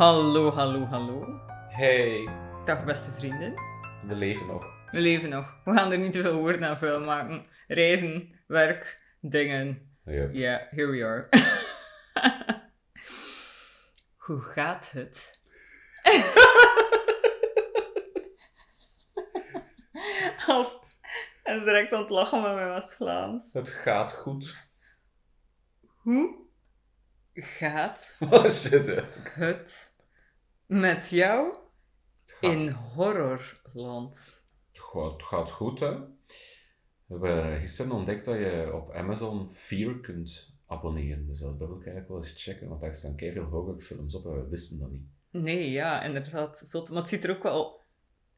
Hallo, hallo, hallo. Hey, Dag beste vrienden. we leven nog. We leven nog. We gaan er niet te veel woorden aan vuil maken. Reizen, werk, dingen. Ja. Ja, here we are. Hoe gaat het? Als hij is direct aan het lachen met mijn West-Vlaams. Het gaat goed. Hoe gaat Oh shit, het het met jou gaat, in horrorland? gaat, het gaat goed, hè. We hebben gisteren ontdekt dat je op Amazon Fear kunt abonneren. Dus dat wil ik eigenlijk wel eens checken, want daar staan veel horrorfilms op en we wisten dat niet. Nee, ja, inderdaad. Zot. Maar het ziet er ook wel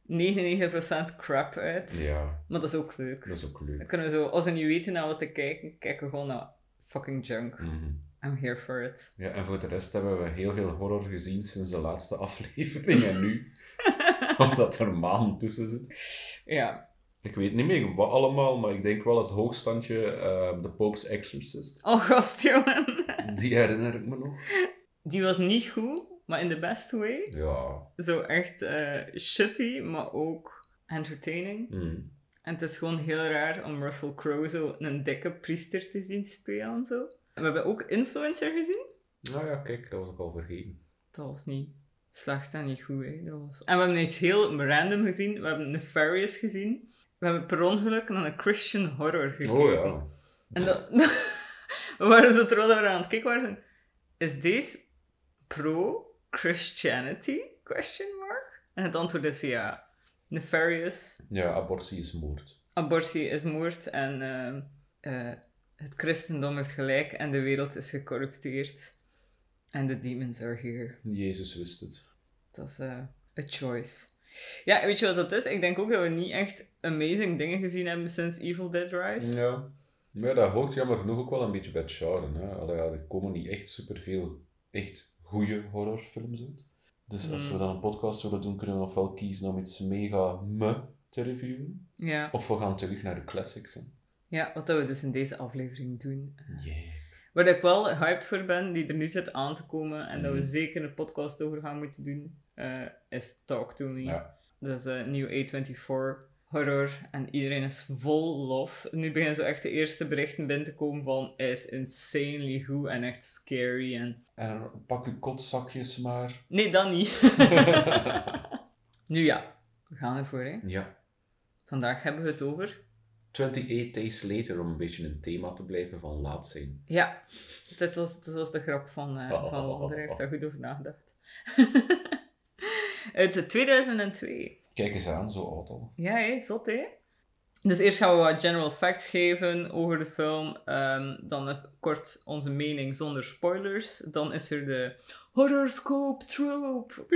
99% crap uit. Ja, Maar dat is ook leuk. dat is ook Dan leuk. kunnen we zo, als we niet weten naar wat te kijken, kijken we gewoon naar fucking junk. Mhm. I'm here for it. Ja, en voor de rest hebben we heel veel horror gezien sinds de laatste aflevering en nu. Omdat er een maan tussen zit. Ja. Ik weet niet meer wat allemaal, maar ik denk wel het hoogstandje uh, The Pope's Exorcist. Oh, jongen. Die herinner ik me nog. Die was niet goed, maar in the best way. Ja. Zo echt eh, shitty, maar ook entertaining. Mm. En het is gewoon heel raar om Russell Crowe zo een dikke priester te zien spelen. Zo. We hebben ook Influencer gezien. Nou ja, kijk, dat was ik al vergeten. Dat was niet slecht en niet goed. Hè. Dat was... En we hebben iets heel random gezien. We hebben Nefarious gezien. We hebben per ongeluk naar een Christian horror gekeken. Oh ja. En dat... we waren zo trots aan het kijken waren. Is deze pro-Christianity? Question mark? En het antwoord is ja. Nefarious. Ja, abortie is moord. Abortie is moord en ehm, eh, het christendom heeft gelijk en de wereld is gecorrupteerd. En de demons are here. Jezus wist het. Dat is a choice. Ja, weet je wat dat is? Ik denk ook dat we niet echt amazing dingen gezien hebben sinds Evil Dead Rise. Ja. Maar dat hoort jammer genoeg ook wel een beetje bij het genre. Hè. Allee, er komen niet echt superveel echt goede horrorfilms uit. Dus als we Mm. dan een podcast willen doen, kunnen we ofwel kiezen om iets mega me te reviewen. Ja. Of we gaan terug naar de classics. Hè. Ja, wat dat we dus in deze aflevering doen. Yeah. Waar ik wel hyped voor ben, die er nu zit aan te komen en dat we Mhm. zeker een podcast over gaan moeten doen, eh, is Talk To Me. Ja. Dat is een nieuw A24 horror en iedereen is vol lof. Nu beginnen zo echt de eerste berichten binnen te komen van is insanely goed en echt scary en... En pak uw kotzakjes maar. Nee, dat niet. nu ja, we gaan ervoor hè. Ja. Vandaag hebben we het over... 28 Days Later, om een beetje een thema te blijven van laat zijn. Ja, dit was, dit was de grap van, eh Oh. van hij heeft daar goed over nagedacht. Uit 2002. Kijk eens aan, zo oud al. Ja, hé, zot hè. Dus eerst gaan we wat general facts geven over de film. Ehm, dan even kort onze mening zonder spoilers. Dan is er de horoscope trope.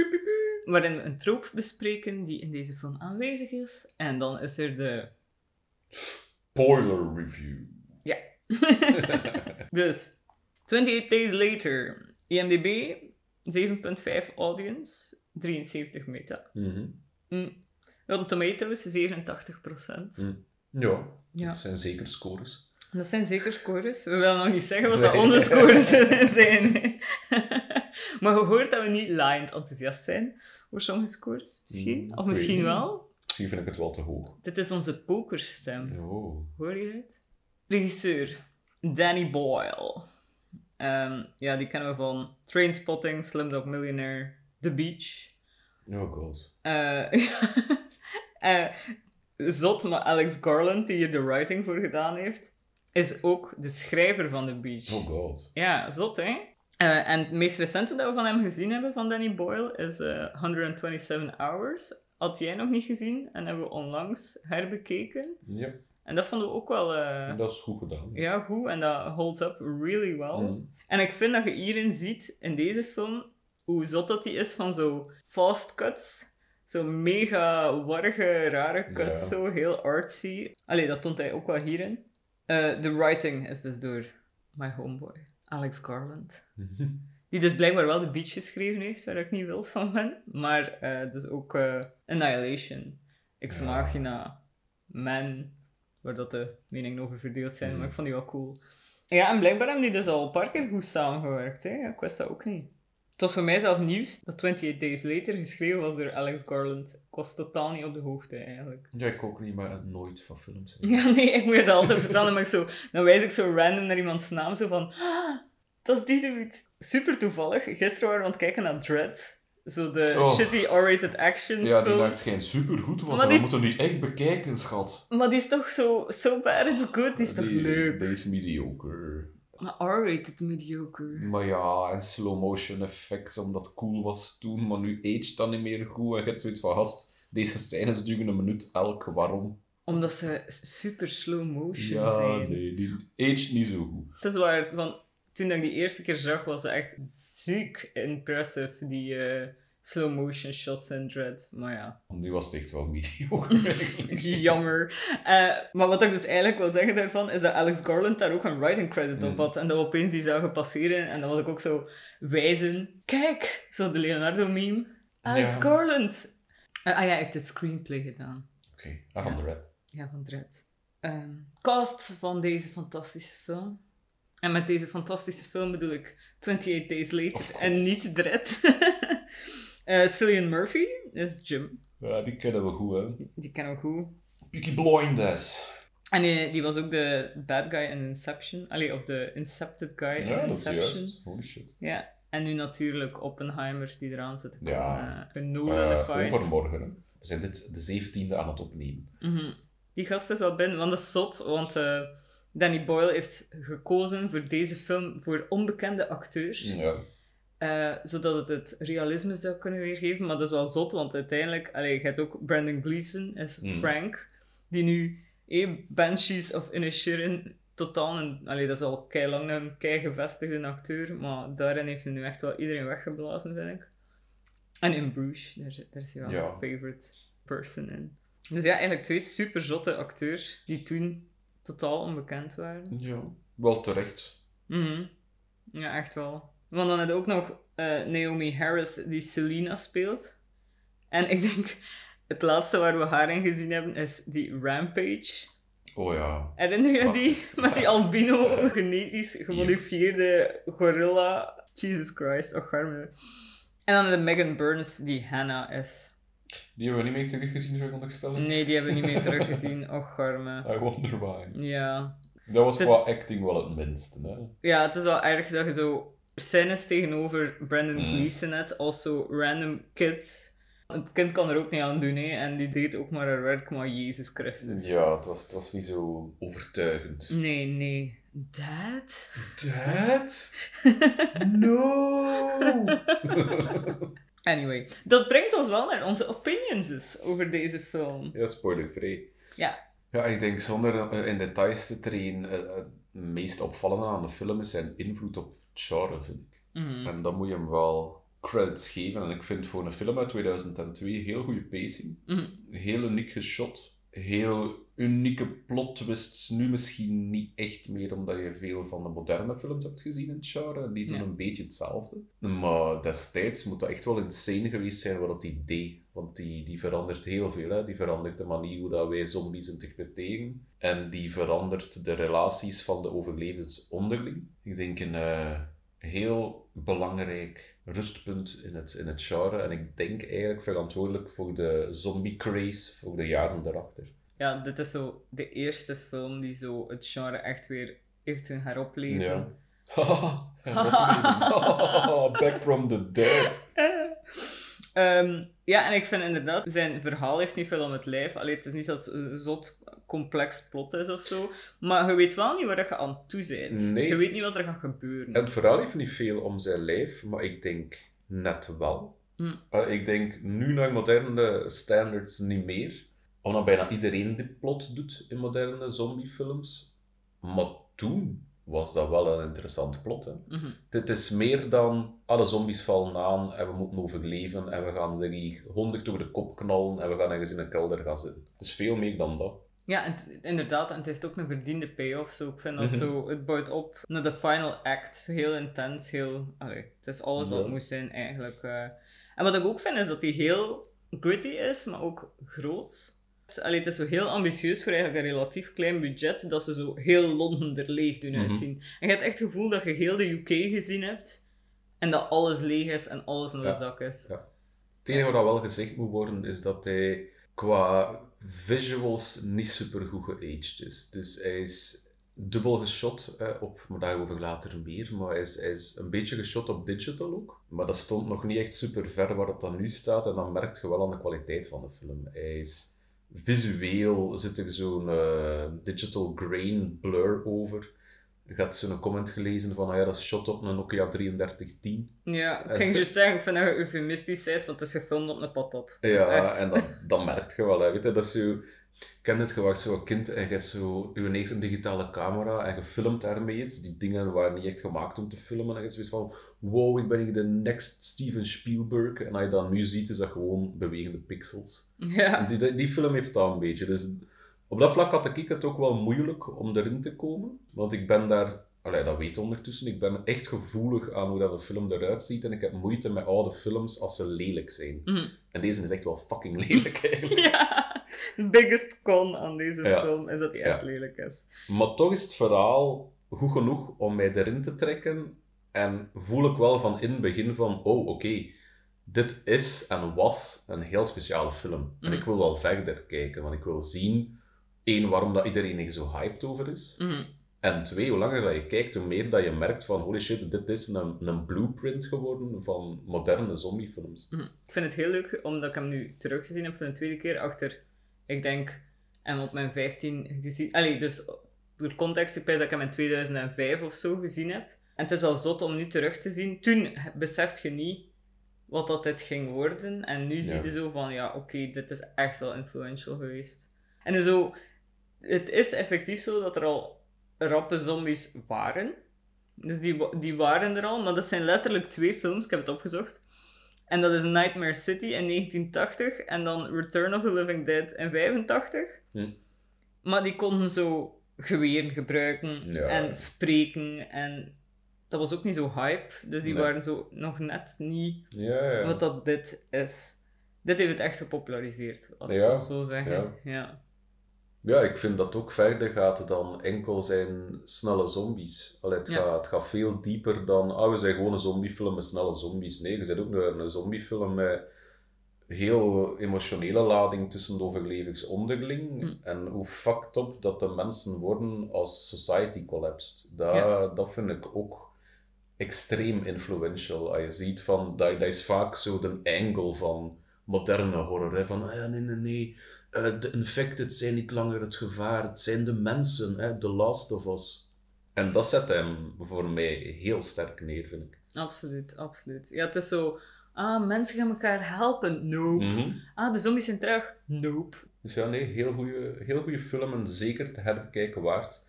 Waarin we een trope bespreken die in deze film aanwezig is. En dan is er de... Spoiler review. Dus, 28 Days Later. IMDb, 7.5 audience, 73 meta. Mhm. Mm. Rotten Tomatoes, 87%. Mm. Ja, Ja. dat zijn zeker scores. Dat zijn zeker scores. We willen nog niet zeggen wat dat Nee. onze scores zijn. maar je hoort dat we niet laaiend enthousiast zijn over sommige scores. Misschien. Mm, of misschien wel. Misschien vind ik het wel te hoog. Dit is onze pokerstem. Oh. Hoor je het? Regisseur. Danny Boyle. Ehm, ja, die kennen we van Trainspotting, Slumdog Millionaire, The Beach. Oh god. Eh, eh, zot, maar Alex Garland, die hier de writing voor gedaan heeft, is ook de schrijver van The Beach. Oh god. Ja, zot, hè? Eh, en het meest recente dat we van hem gezien hebben, van Danny Boyle, is eh 127 Hours. Had jij nog niet gezien en hebben we onlangs herbekeken. Ja, En dat vonden we ook wel eh, dat is goed gedaan. ja, goed en dat holds up really well. Mm. En ik vind dat je hierin ziet, in deze film, hoe zot dat die is van zo fast cuts. Zo mega warrige, rare cuts, Ja. zo heel artsy. Allee, dat toont hij ook wel hierin. Eh, de writing is dus door my homeboy, Alex Garland. Die dus blijkbaar wel de beach geschreven heeft, waar ik niet wild van ben. Maar eh, dus ook eh, Annihilation, Ex. Machina, Man, waar dat de meningen over verdeeld zijn. Mm. Maar ik vond die wel cool. Ja, en blijkbaar hebben die dus al een paar keer goed samengewerkt. Hè? Ik wist dat ook niet. Het was voor mij zelf nieuws dat 28 Days Later geschreven was door Alex Garland. Ik was totaal niet op de hoogte eigenlijk. Ja, ik ook niet, maar nooit van films. Ja, nee, ik moet het altijd vertellen, maar ik zo, dan wijs ik zo random naar iemands naam, zo van, ah, dat is die dude. Super toevallig. Gisteren waren we aan het kijken naar Dread. Zo de Oh. shitty R-rated action Ja, die film. maakt schijn supergoed was. Maar We is- moeten die echt bekijken, schat. Maar die is toch zo, so bad it's good, die is toch leuk. Die is mediocre. Maar R-rated mediocre. Maar ja, en slow motion effects, omdat het cool was toen, maar nu aged dat niet meer goed. En je hebt zoiets van, gast, deze scènes duren een minuut elk, waarom? Omdat ze super slow motion Ja, zijn. nee, die aged niet zo goed. Het is waar, want toen ik die eerste keer zag, was het echt ziek impressive, die eh, slow motion shots in Dread. Maar ja, Nu was het echt wel mediocre, jammer. Eh, maar wat ik dus eigenlijk wil zeggen daarvan, is dat Alex Garland daar ook een writing credit op Mhm. had. En dat we opeens die zagen passeren, en dan was ik ook zo wijzen. Kijk, zo de Leonardo meme. Alex Ja. Garland. Eh, ah ja, hij heeft het screenplay gedaan. Oké, ah, van de Red. Ja, van Dread. Ehm, cast van deze fantastische film. En met deze fantastische film bedoel ik 28 Days Later course. en niet Dread. Eh Cillian Murphy is Jim. Ja, die kennen we goed, hè. Die kennen we goed. Peaky Blinders. En die, die was ook de bad guy in Inception. Allee, of de Incepted guy in Ja, Inception. juist. Holy shit. Ja. En nu natuurlijk Oppenheimer die eraan zit te komen. Ja. Uh, Nolan Eh, fight. overmorgen, hè. We zijn dit de zeventiende aan het opnemen. Mhm. Die gast is wel binnen, want dat is zot, want Danny Boyle heeft gekozen voor deze film voor onbekende acteurs, Ja. eh, zodat het het realisme zou kunnen weergeven. Maar dat is wel zot, want uiteindelijk, allee, je hebt ook Brandon Gleeson is Mhm. Frank, die nu eh, Banshees of Inisherin totaal een, allee, dat is al kei lang een kei gevestigde acteur, maar daarin heeft hij nu echt wel iedereen weggeblazen, vind ik. En in Bruges, daar, daar is hij wel Ja. een favorite person in. Dus ja, eigenlijk twee super zotte acteurs die toen totaal onbekend waren. ja. Wel terecht. Mhm. Ja, echt wel. Want dan heb je ook nog eh, Naomi Harris die Selena speelt. En ik denk, het laatste waar we haar in gezien hebben is die Rampage. Oh ja. Herinner je die? Met die albino, genetisch gemodifieerde gorilla. Jesus Christ, och arme. En dan de Megan Burns die Hannah is. Die hebben we niet meer teruggezien, veronderstel ik. Nee, die hebben we niet meer teruggezien. Och arme. I wonder why. Ja. Dat was is- qua acting wel het minste, hè. Ja, het is wel erg dat je zo scènes tegenover Brandon Mm. Gleeson hebt als zo random kid. Het kind kan er ook niet aan doen, hè. En die deed ook maar haar werk, maar Jezus Christus. Ja, het was, het was niet zo overtuigend. Nee, nee. Dad? Dad? No! Anyway, dat brengt ons wel naar onze opinions dus over deze film. ja, spoilervrij. Ja. Ja, ik denk zonder eh, in details te treden, eh, het meest opvallende aan de film is zijn invloed op het genre, vind ik. Mhm. En dan moet je hem wel credits geven. En ik vind voor een film uit 2002 heel goede pacing. Mhm. Heel uniek geschot. Heel unieke plot twists. Nu misschien niet echt meer omdat je veel van de moderne films hebt gezien in het genre. En die doen Ja. een beetje hetzelfde. Maar destijds moet dat echt wel insane geweest zijn wat die deed. Want die, die verandert heel veel. Hè? Die verandert de manier hoe dat wij zombies interpreteren. En die verandert de relaties van de overlevens onderling. Ik denk een eh, heel belangrijk rustpunt in het, in het genre. En ik denk eigenlijk verantwoordelijk voor de zombie craze voor de jaren daarachter. Ja, dit is zo de eerste film die zo het genre echt weer heeft doen heropleven. Ja. Back from the dead. Ehm, ja, en ik vind inderdaad, zijn verhaal heeft niet veel om het lijf. Allee, het is niet dat zot complex plot is of zo. Maar je weet wel niet waar je aan toe bent. Nee. Je weet niet wat er gaat gebeuren. En het verhaal heeft niet veel om zijn lijf, maar ik denk net wel. Hm. Eh, ik denk nu naar moderne standards niet meer. Omdat bijna iedereen dit plot doet in moderne zombiefilms. Maar toen was dat wel een interessant plot. Hè? Mhm. Dit is meer dan alle zombies vallen aan en we moeten overleven en we gaan ze die honderd door de kop knallen en we gaan ergens in een kelder gaan zitten. Het is veel meer dan dat. Ja, inderdaad, en het heeft ook een verdiende payoff. Zo. Ik vind dat Mhm. zo, het bouwt op naar de final act. Heel intens, heel... Allee, het is alles wat Ja. moest zijn, eigenlijk. eh. En wat ik ook vind, is dat die heel gritty is, maar ook groot. Allee, het is zo heel ambitieus voor eigenlijk een relatief klein budget, dat ze zo heel Londen er leeg doen Mhm. uitzien. En je hebt echt het gevoel dat je heel de UK gezien hebt. En dat alles leeg is en alles in de Ja. zak is. Ja. Het enige wat wel gezegd moet worden, is dat hij qua visuals niet super goed geaged is. Dus hij is dubbel geshot eh, op, maar daarover later meer, maar hij is, hij is een beetje geshot op digital ook. Maar dat stond nog niet echt super ver waar het dan nu staat en dan merk je wel aan de kwaliteit van de film. Hij is visueel, zit er zo'n eh, digital grain blur over. Ik had zo'n comment gelezen van, ah ja, dat is shot op een Nokia 3310. Ja, ik ging dus zeggen, ik vind dat je eufemistisch bent, want het is gefilmd op een patat. Ja, echt- en dat, dat merk je wel. Hè. Weet je, dat is zo... Ik ken het gewacht, zo'n kind en je hebt zo je eerste digitale camera en je filmt daarmee iets. Die dingen waren niet echt gemaakt om te filmen. En je zoiets van, wow, ik ben hier de next Steven Spielberg. En als je dat nu ziet, is dat gewoon bewegende pixels. Ja. Die, die film heeft dat een beetje. Dus op dat vlak had ik het ook wel moeilijk om erin te komen. Want ik ben daar, allee, dat weet ondertussen, ik ben echt gevoelig aan hoe dat een film eruit ziet. En ik heb moeite met oude films als ze lelijk zijn. Mhm. En deze is echt wel fucking lelijk eigenlijk. Ja, de biggest con aan deze Ja. film is dat hij Ja. echt lelijk is. Maar toch is het verhaal goed genoeg om mij erin te trekken. En voel ik wel van in het begin van, oh oké, dit is en was een heel speciale film. En Mhm. ik wil wel verder kijken, want ik wil zien, één, waarom dat iedereen er zo hyped over is. Mhm. En twee, hoe langer dat je kijkt, hoe meer dat je merkt van, holy shit, dit is een, een blueprint geworden van moderne zombiefilms. Mhm. Ik vind het heel leuk, omdat ik hem nu teruggezien heb voor de tweede keer, achter, ik denk, en op mijn 15 gezien... Allee, dus door context, ik pijs dat ik hem in 2005 of zo gezien heb. En het is wel zot om nu terug te zien. Toen beseft je niet wat dat dit ging worden. En nu zie je zo van, ja, oké, dit is echt wel influential geweest. En zo, het is effectief zo dat er al rappe zombies waren. Dus die, die waren er al, maar dat zijn letterlijk twee films, ik heb het opgezocht. En dat is Nightmare City in 1980 en dan Return of the Living Dead in 85. Hm. Maar die konden zo geweren gebruiken Ja. en spreken en dat was ook niet zo hype. Dus die Nee. waren zo nog net niet Ja, ja. wat dat dit is. Dit heeft het echt gepopulariseerd, laat ik dat zo zeggen. ja. Ja. Ik vind dat ook verder gaat dan enkel zijn snelle zombies. Allee, het, Ja. gaat, het gaat veel dieper dan, ah, we zijn gewoon een zombiefilm met snelle zombies. Nee, je bent ook een, een zombiefilm met heel emotionele lading tussen de overlevings onderling. Hm. En hoe fucked up dat de mensen worden als society collapsed. Dat, Ja. dat vind ik ook extreem influential. Als je ziet van, dat, dat is vaak zo de angle van moderne horror. Hè? Van, ah ja, nee, nee, nee. Eh, de infected zijn niet langer het gevaar, het zijn de mensen, hè? The Last of Us. En dat zet hem voor mij heel sterk neer, vind ik. Absoluut, absoluut. Ja, het is zo... Ah, mensen gaan elkaar helpen. Nope. Mhm. Ah, de zombies zijn traag. Nope. Dus ja, nee, heel goede heel goeie film en zeker te herbekijken waard.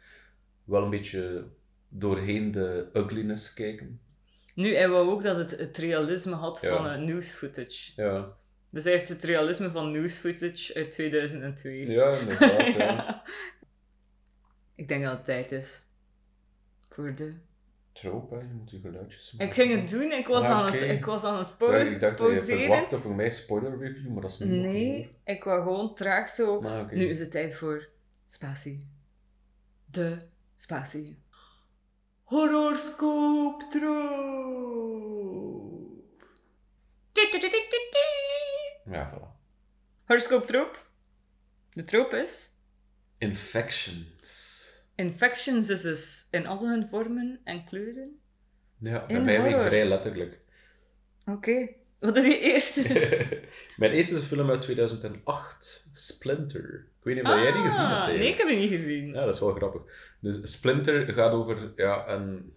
Wel een beetje doorheen de ugliness kijken. Nu, hij wou ook dat het het realisme had Ja. van uh, news footage. Ja, Dus hij heeft het realisme van news footage uit 2002. ja inderdaad. ja. Ik denk dat het tijd is. Voor de... Troop, hè, je moet je geluidjes Ik ging het doen, ik was, aan, het, ik was aan het Ja, pau- ik dacht dat je verwachtte voor mij spoiler review, maar dat is nu nog Nee, ik wou gewoon traag zo... niet. Nu is het tijd voor Spatie. De Spatie. Horoscoop troop. Ja, voilà. Horoscoop troop. De troop is... Infections. Infections is dus in al hun vormen en kleuren. Ja, bij mij horror. vrij letterlijk. Oké. Wat is je eerste? Mijn eerste is een film uit 2008, Splinter. Ik weet niet of jij die gezien hebt. Ah, eigenlijk. Nee, ik heb die niet gezien. Ja, dat is wel grappig. Dus Splinter gaat over ja, een...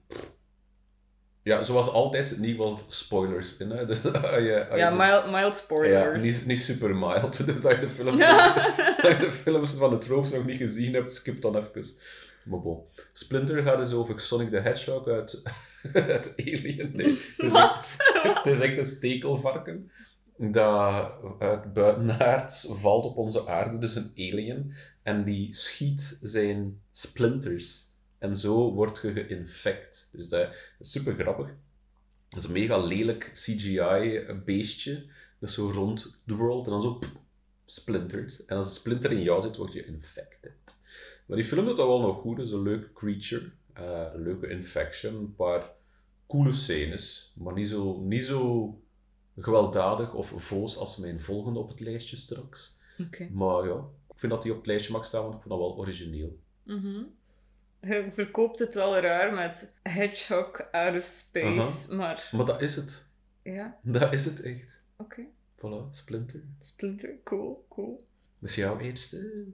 Ja, zoals altijd niet wel spoilers in. Hè? Dus, als Ja, mild, mild Ja, spoilers. niet, niet super mild. Dus als je de films, als je de films van de tropes nog niet gezien hebt, skip dan even. Maar bon. Splinter gaat dus over Sonic the Hedgehog uit, uit Alien. Nee, het is Wat? het is echt een stekelvarken dat uit buitenaards valt op onze aarde, dus een alien, en die schiet zijn splinters. En zo word je geïnfect. Dus dat is super grappig. Dat is een mega lelijk CGI-beestje, dat is zo rond de world, en dan zo pff, splinters. En als een splinter in jou zit, word je infected. Maar die film doet dat wel nog goed, het is een leuke creature, eh, een leuke infection, een paar coole scènes, maar niet zo, niet zo gewelddadig of voos als mijn volgende op het lijstje straks. Oké. Maar ja, ik vind dat die op het lijstje mag staan, want ik vind dat wel origineel. Mhm. Je verkoopt het wel raar met Hedgehog out of space, maar Maar dat is het. ja, Dat is het echt. oké. Voilà, Splinter. Splinter, cool, cool. Is jouw eerste.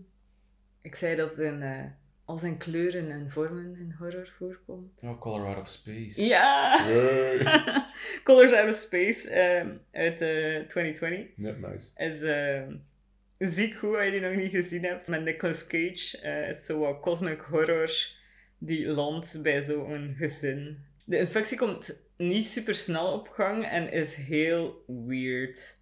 Ik zei dat het in, eh, al zijn kleuren en vormen in horror voorkomt. Oh, Color Out of Space. Ja! Yay. Colors Out of Space ehm, uit eh 2020 Ja, nice. is ehm, ziek goed als je die nog niet gezien hebt. Met Nicolas Cage eh, is zo wat cosmic horror die landt bij zo'n gezin. De infectie komt niet super snel op gang en is heel weird.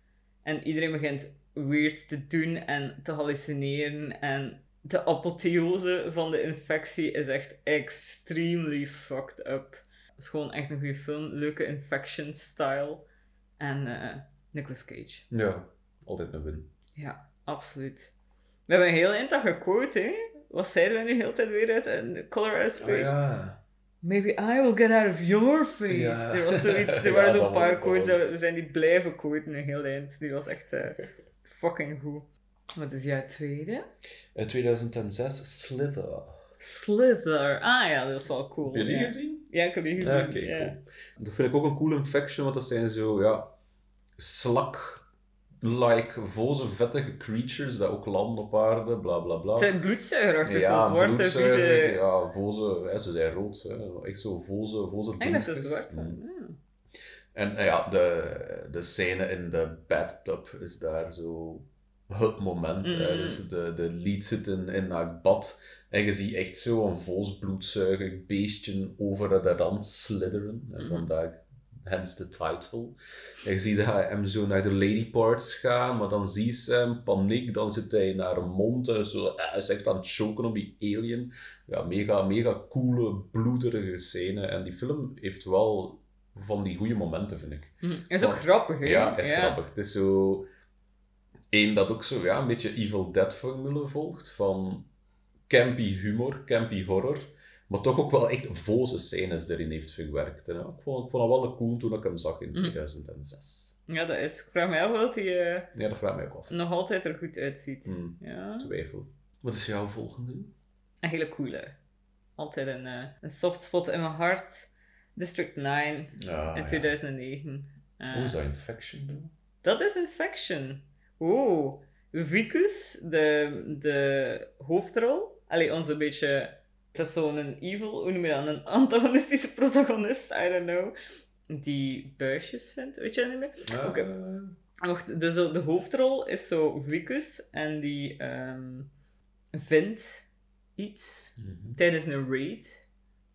En iedereen begint weird te doen en te hallucineren. En de apotheose van de infectie is echt extremely fucked up. Het is gewoon echt een goede film. Leuke infection style. En eh Nicolas Cage. Ja, altijd een win. Ja, absoluut. We hebben een heel eind dat gequote, hè? Wat zeiden we nu de hele tijd weer uit in Color Out of Space? Oh, ja. Maybe I will get out of your face. Ja. Er was zoiets, er waren zo'n paar quotes, we- zijn die blijven quoten een heel eind. Die was echt eh, fucking goed. Wat is jouw tweede? In 2006, Slither. Slither. Ah ja, dat is wel cool. Heb je die ja. gezien? Ja, ik heb die gezien. Oké, cool. Dat vind ik ook een cool infection, want dat zijn zo, ja, slak-like, voze, vettige creatures dat ook landen op aarde, bla bla bla. Het zijn bloedzuigerachtig, ja, zo zwarte, bloedzuiger, vieze... Ja, voze, hè, ze zijn rood, hè. echt zo voze, voze En dat is zwart. Mm. En ja, de, de scène in de bathtub is daar zo het moment. hè. Mhm. Dus de, de lead zit in, in haar bad en je ziet echt zo een volsbloedzuigig beestje over de rand slitheren. En Mhm. Hence de title. En je ziet hij hem zo naar de lady parts gaan, maar dan zie ze hem, paniek, dan zit hij naar haar mond en zo, eh, hij is echt aan het choken op die alien. Ja, mega, mega coole, bloederige scène. En die film heeft wel van die goede momenten, vind ik. Hm. Is ook Want- grappig, hè? Ja, is grappig. Het is zo... Eén dat ook zo ja, een beetje Evil Dead-formule volgt, van campy humor, campy horror, maar toch ook wel echt voze scènes erin heeft verwerkt. En ja, ik, vond, ik vond dat wel cool toen ik hem zag in Mhm. 2006. Ja, dat is... Ik vraag me af wat hij eh, Ja, dat vraag ik mij ook af. nog altijd er goed uitziet. Hmm. Ja. Twijfel. Wat is jouw volgende? Een hele coole. Altijd een, eh, een soft spot in mijn hart. District 9 Ja, in ja. 2009. Eh, Hoe is dat Infection doen? dat is Infection. Oeh. Vicus, de, de hoofdrol. Allee, onze beetje... Het is zo'n evil, hoe noem je dat? Een antagonistische protagonist, I don't know. Die buisjes vindt, weet je dat niet meer? Ja, Oké. Wacht, dus de, de hoofdrol is zo Vicus en die ehm, vindt iets mhm. tijdens een raid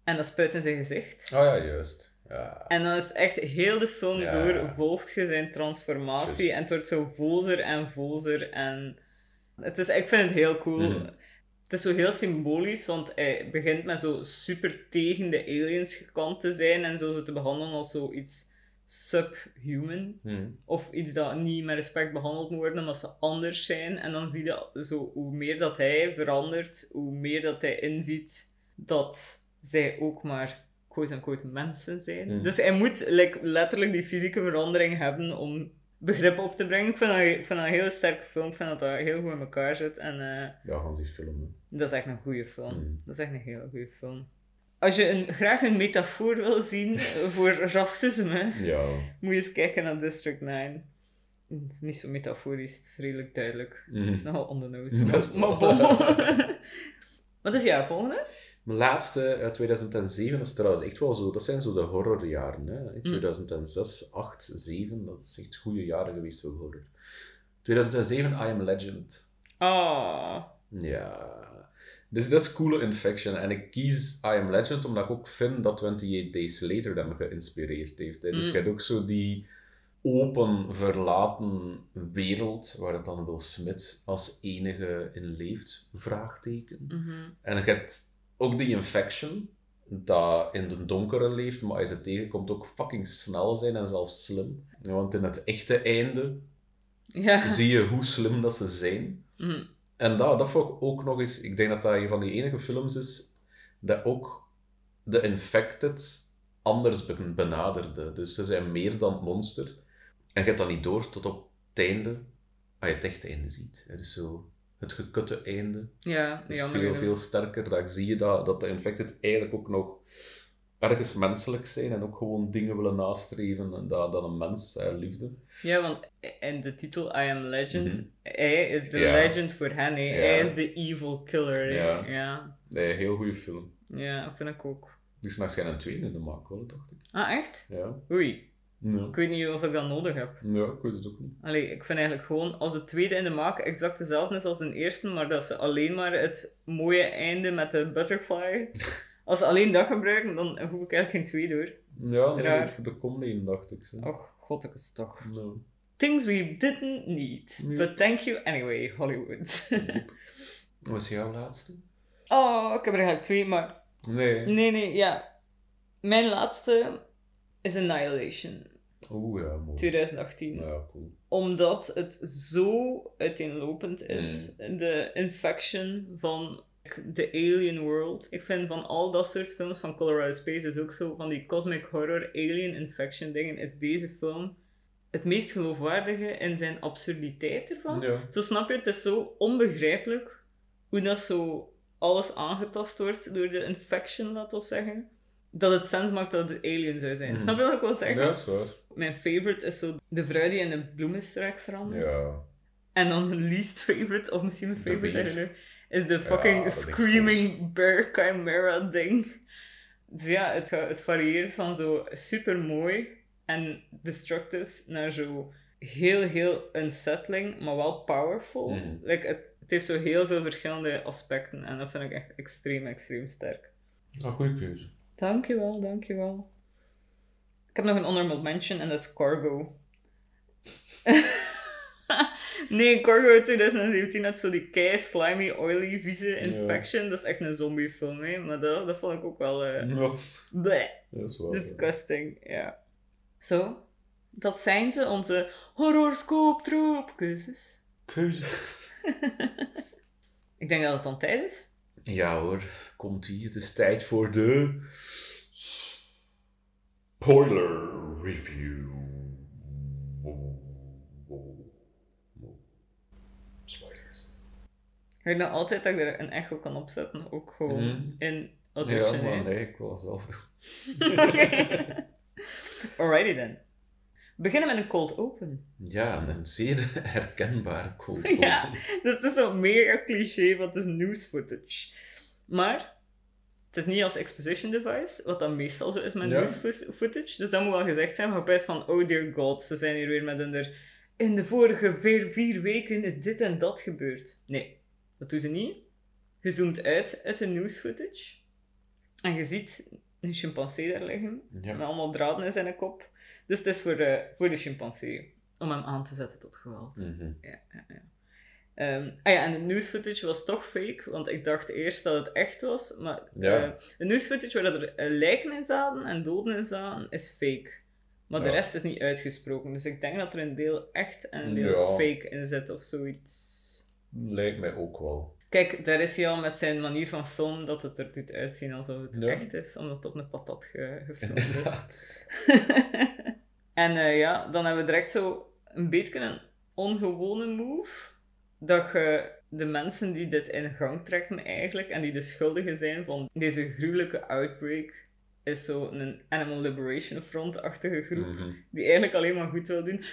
en dat spuit in zijn gezicht. Oh ja, juist. Ja. En dan is echt heel de film Ja. door volgt je zijn transformatie en het wordt zo vozer en vozer en het is, ik vind het heel cool. Mhm. Het is zo heel symbolisch, want hij begint met zo super tegen de aliens gekant te zijn en zo ze te behandelen als zoiets subhuman. Mhm. Of iets dat niet met respect behandeld moet worden omdat ze anders zijn. En dan zie je zo, hoe meer dat hij verandert, hoe meer dat hij inziet dat zij ook maar quote-unquote mensen zijn. Mm. Dus hij moet like, letterlijk die fysieke verandering hebben om begrip op te brengen. Ik vind dat, ik vind dat een hele sterke film. Ik vind dat dat heel goed in elkaar zit. En eh, Ja, gaan ze filmen. dat is echt een goede film. Mm. Dat is echt een hele goede film. Als je een, graag een metafoor wil zien voor racisme, Ja. moet je eens kijken naar District 9. Het is niet zo metaforisch, het is redelijk duidelijk. Mhm. Het is nogal on the nose. Best Maar, maar. Wat is jouw volgende? Mijn laatste uit 2007 is trouwens echt wel zo. Dat zijn zo de horrorjaren. Hè. Mm. In 2006, 8, 7, dat is echt goede jaren geweest voor horror. 2007, I Am Legend. Ah. Ja. Dus dat is coole infection. En ik kies I Am Legend omdat ik ook vind dat 28 Days Later hem geïnspireerd heeft. Hè. Dus Mm. je hebt ook zo die open, verlaten wereld waar het dan Will Smith als enige in leeft, vraagteken. Mhm. En je hebt ook die infection, dat in de donkere leeft, maar als je het tegenkomt ook fucking snel zijn en zelfs slim. Want in het echte einde Ja. zie je hoe slim dat ze zijn. Mhm. En dat, dat vond ik ook nog eens... Ik denk dat dat een van die enige films is dat ook de Infected anders ben- benaderde. Dus ze zijn meer dan het monster. En je hebt dat niet door tot op het einde, als je het echte einde ziet. Is zo het gekutte einde. Ja, is veel, veel sterker. Daar zie je dat, dat de infected eigenlijk ook nog ergens menselijk zijn en ook gewoon dingen willen nastreven en dat, dat een mens, eh, liefde. Ja, want in de titel I Am Legend, Mhm. hij is de Ja. legend voor hen. hè. Ja. Hij is de evil killer. Ja. Ja. Nee, heel goede film. ja, dat vind ik ook. Er is waarschijnlijk een tweede in de maak, wel, dacht ik. Ah, echt? Ja. Oei. Ja. Ik weet niet of ik dat nodig heb. ja, ik weet het ook niet. Allee, ik vind eigenlijk gewoon, als de tweede in de maak exact dezelfde is als de eerste, maar dat ze alleen maar het mooie einde met de butterfly... Als ze alleen dat gebruiken, dan hoef ik eigenlijk geen tweede hoor. Ja, nee, Raar. er komt één, dacht ik. Zo. Och, godtekes toch. Nou. Things we didn't need. But thank you anyway, Hollywood. Wat was jouw laatste? oh, ik heb er eigenlijk twee, maar... Nee. Nee, nee, ja. Mijn laatste is Annihilation, Oeh, ja, mooi. 2018. Ja, cool. Omdat het zo uiteenlopend is, de infection van de alien world. Ik vind van al dat soort films van Colorado Space is ook zo, van die cosmic horror alien infection dingen, is deze film het meest geloofwaardige in zijn absurditeit ervan. Ja. Zo snap je, het is zo onbegrijpelijk hoe dat zo alles aangetast wordt door de infection, laten we zeggen. Dat het sens maakt dat het alien zou zijn. Mhm. Snap je wat ik wil zeggen? Ja, dat is waar. Mijn favorite is zo de vrouw die in een bloemenstruik verandert. Ja. En dan mijn least favorite, of misschien mijn favorite, I beer. don't know, is de fucking screaming bear chimera ding. Dus ja, het, het varieert van zo super mooi en destructive naar zo heel, heel unsettling, maar wel powerful. Mhm. Like, het, het heeft zo heel veel verschillende aspecten en dat vind ik echt extreem, extreem sterk. Ah, goede keuze. Dankjewel, dankjewel. Ik heb nog een honorable mention en dat is Cargo. nee, Cargo uit 2017 had zo die kei slimy, oily, vieze infection. Dat is echt een zombiefilm, hè. Maar dat, dat vond ik ook wel... eh Ja, bleh, dat is waar. disgusting, ja. Zo, dat zijn ze, onze horoscoop-troop-keuzes. Keuze. Ik denk dat het dan tijd is. Ja hoor, komt ie. Het is tijd voor de spoiler review. Spoilers. Ik weet nog altijd dat ik er een echo kan opzetten, ook gewoon Mhm. in Ja, audition. hè. maar nee, ik wil zelf. Alrighty then. Beginnen met een cold open. Ja, een zeer herkenbare quote. Ja. Dus het is zo'n mega cliché, want het is news footage. Maar het is niet als exposition device, wat dan meestal zo is met Ja. news fo- footage. Dus dat moet wel gezegd zijn, maar best van, oh dear god, ze zijn hier weer met een er... In de vorige vier, vier weken is dit en dat gebeurd. Nee, dat doen ze niet. Je zoomt uit uit de news footage. En je ziet een chimpansee daar liggen. Ja. Met allemaal draden in zijn kop. Dus het is voor de, voor de chimpansee. Om hem aan te zetten tot geweld. Mhm. Ja, ja, ja. Ehm, ah ja, en de news footage was toch fake, want ik dacht eerst dat het echt was. Maar Ja. eh, de news footage waar er eh, lijken in zaten en doden in zaten, is fake. Maar de rest is niet uitgesproken. Dus ik denk dat er een deel echt en een deel fake in zit of zoiets. Lijkt mij ook wel. Kijk, daar is hij al met zijn manier van filmen dat het er doet uitzien alsof het echt is, omdat het op een patat ge gefilmd is. En eh, ja, dan hebben we direct zo een beetje een ongewone move. Dat je de mensen die dit in gang trekken eigenlijk, en die de schuldigen zijn van deze gruwelijke outbreak, is zo een Animal Liberation Front-achtige groep, Mhm. die eigenlijk alleen maar goed wil doen.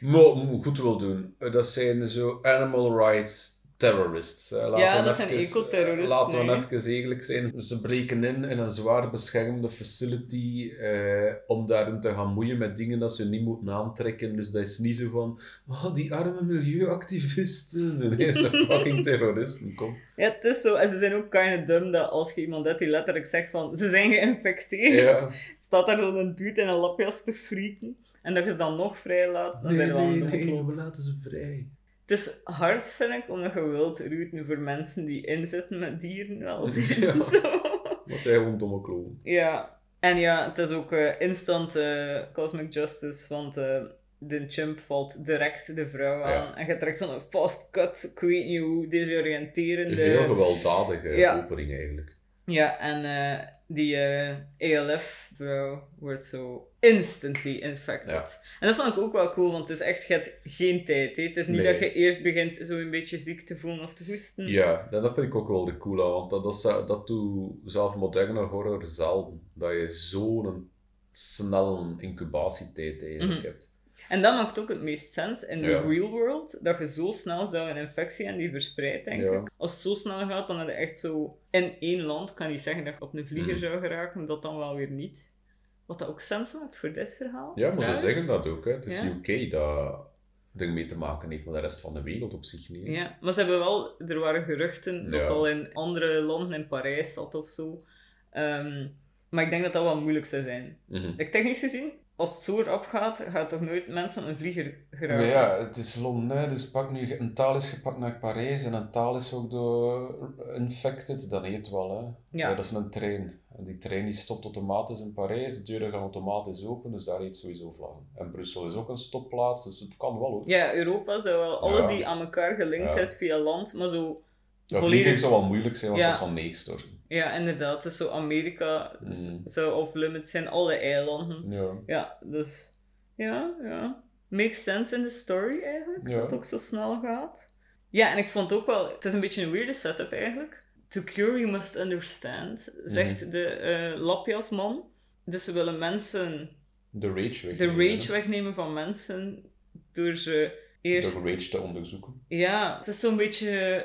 Maar goed wil doen. Dat zijn zo animal rights terrorists. hè. Laten Ja, we dat zijn even- ecoterroristen, Laten we even eerlijk zijn. Ze breken in in een zwaar beschermde facility eh, om daarin te gaan moeien met dingen dat ze niet moeten aantrekken. Dus dat is niet zo van, oh, die arme milieuactivisten. Nee, ze zijn fucking terroristen, kom. Ja, het is zo. En ze zijn ook kind dumb dat als je iemand hebt die letterlijk zegt van ze zijn geïnfecteerd, Ja. staat daar dan een dude in een lapjas te freaken. En dat je ze dan nog vrij laat, dan zijn Nee, we wel nee, nee, we laten ze vrij. Het is hard, vind ik, omdat je wilt voor mensen die inzitten met dieren. Wel Ja. Zo. Wat zijn gewoon domme kloon. Ja. En ja, het is ook eh, instant eh, cosmic justice, want eh, de chimp valt direct de vrouw aan. Ja. En je trekt zo'n fast cut, ik weet niet hoe, desoriënterende... Heel gewelddadige Ja. opening eigenlijk. Ja, en eh, die eh, ALF-vrouw wordt zo instantly infected. Ja. En dat vond ik ook wel cool, want het is echt, je hebt geen tijd. Hè. Het is niet Nee. dat je eerst begint zo een beetje ziek te voelen of te hoesten. Ja, dat dat vind ik ook wel de coole, want dat, dat, dat doet zelf moderne horror zelden. Dat je zo'n snelle incubatietijd eigenlijk Mhm. hebt. En dat maakt ook het meest sens in de Ja. real world, dat je zo snel zou een infectie en die verspreidt, denk Ja. ik. Als het zo snel gaat, dan heb je echt zo in één land, kan niet zeggen dat je op een vlieger Mhm. zou geraken, dat dan wel weer niet. Wat dat ook sens maakt voor dit verhaal. Ja, maar ze zeggen dat ook. Hè. Het is Ja. UK dat ermee te maken heeft, maar de rest van de wereld op zich niet. hè. Ja, maar ze hebben wel, er waren geruchten dat al in andere landen, in Parijs zat of zo. Ehm, maar ik denk dat dat wel moeilijk zou zijn. Mhm. Ik technisch gezien, als het zo erop gaat, gaat toch nooit mensen een vlieger Maar geraken. ja, het is Londen, hè. dus pak nu, een taal is gepakt naar Parijs en een taal is ook door infected, dan heet het wel. Hè. Ja. dat is een trein. En die trein die stopt automatisch in Parijs, de deuren gaan automatisch open, dus daar heet sowieso vlaggen. En Brussel is ook een stopplaats, dus het kan wel hoor. Ja, Europa zou wel alles Ja. die aan elkaar gelinkt Ja. is via land, maar zo Dat volledig. zou wel moeilijk zijn, want het is van neegstorten. Ja, inderdaad. Dus zo Amerika s- Mm. zou off-limits zijn, alle eilanden. Ja. Ja, dus ja, ja. Makes sense in de story eigenlijk, Ja. dat het ook zo snel gaat. Ja, en ik vond ook wel, het is een beetje een weirde setup eigenlijk. To cure you must understand, zegt Mhm. de eh lapjasman. Dus ze willen mensen De rage weg. de rage wegnemen van mensen door ze eerst... Door rage te onderzoeken. Ja, het is zo'n beetje...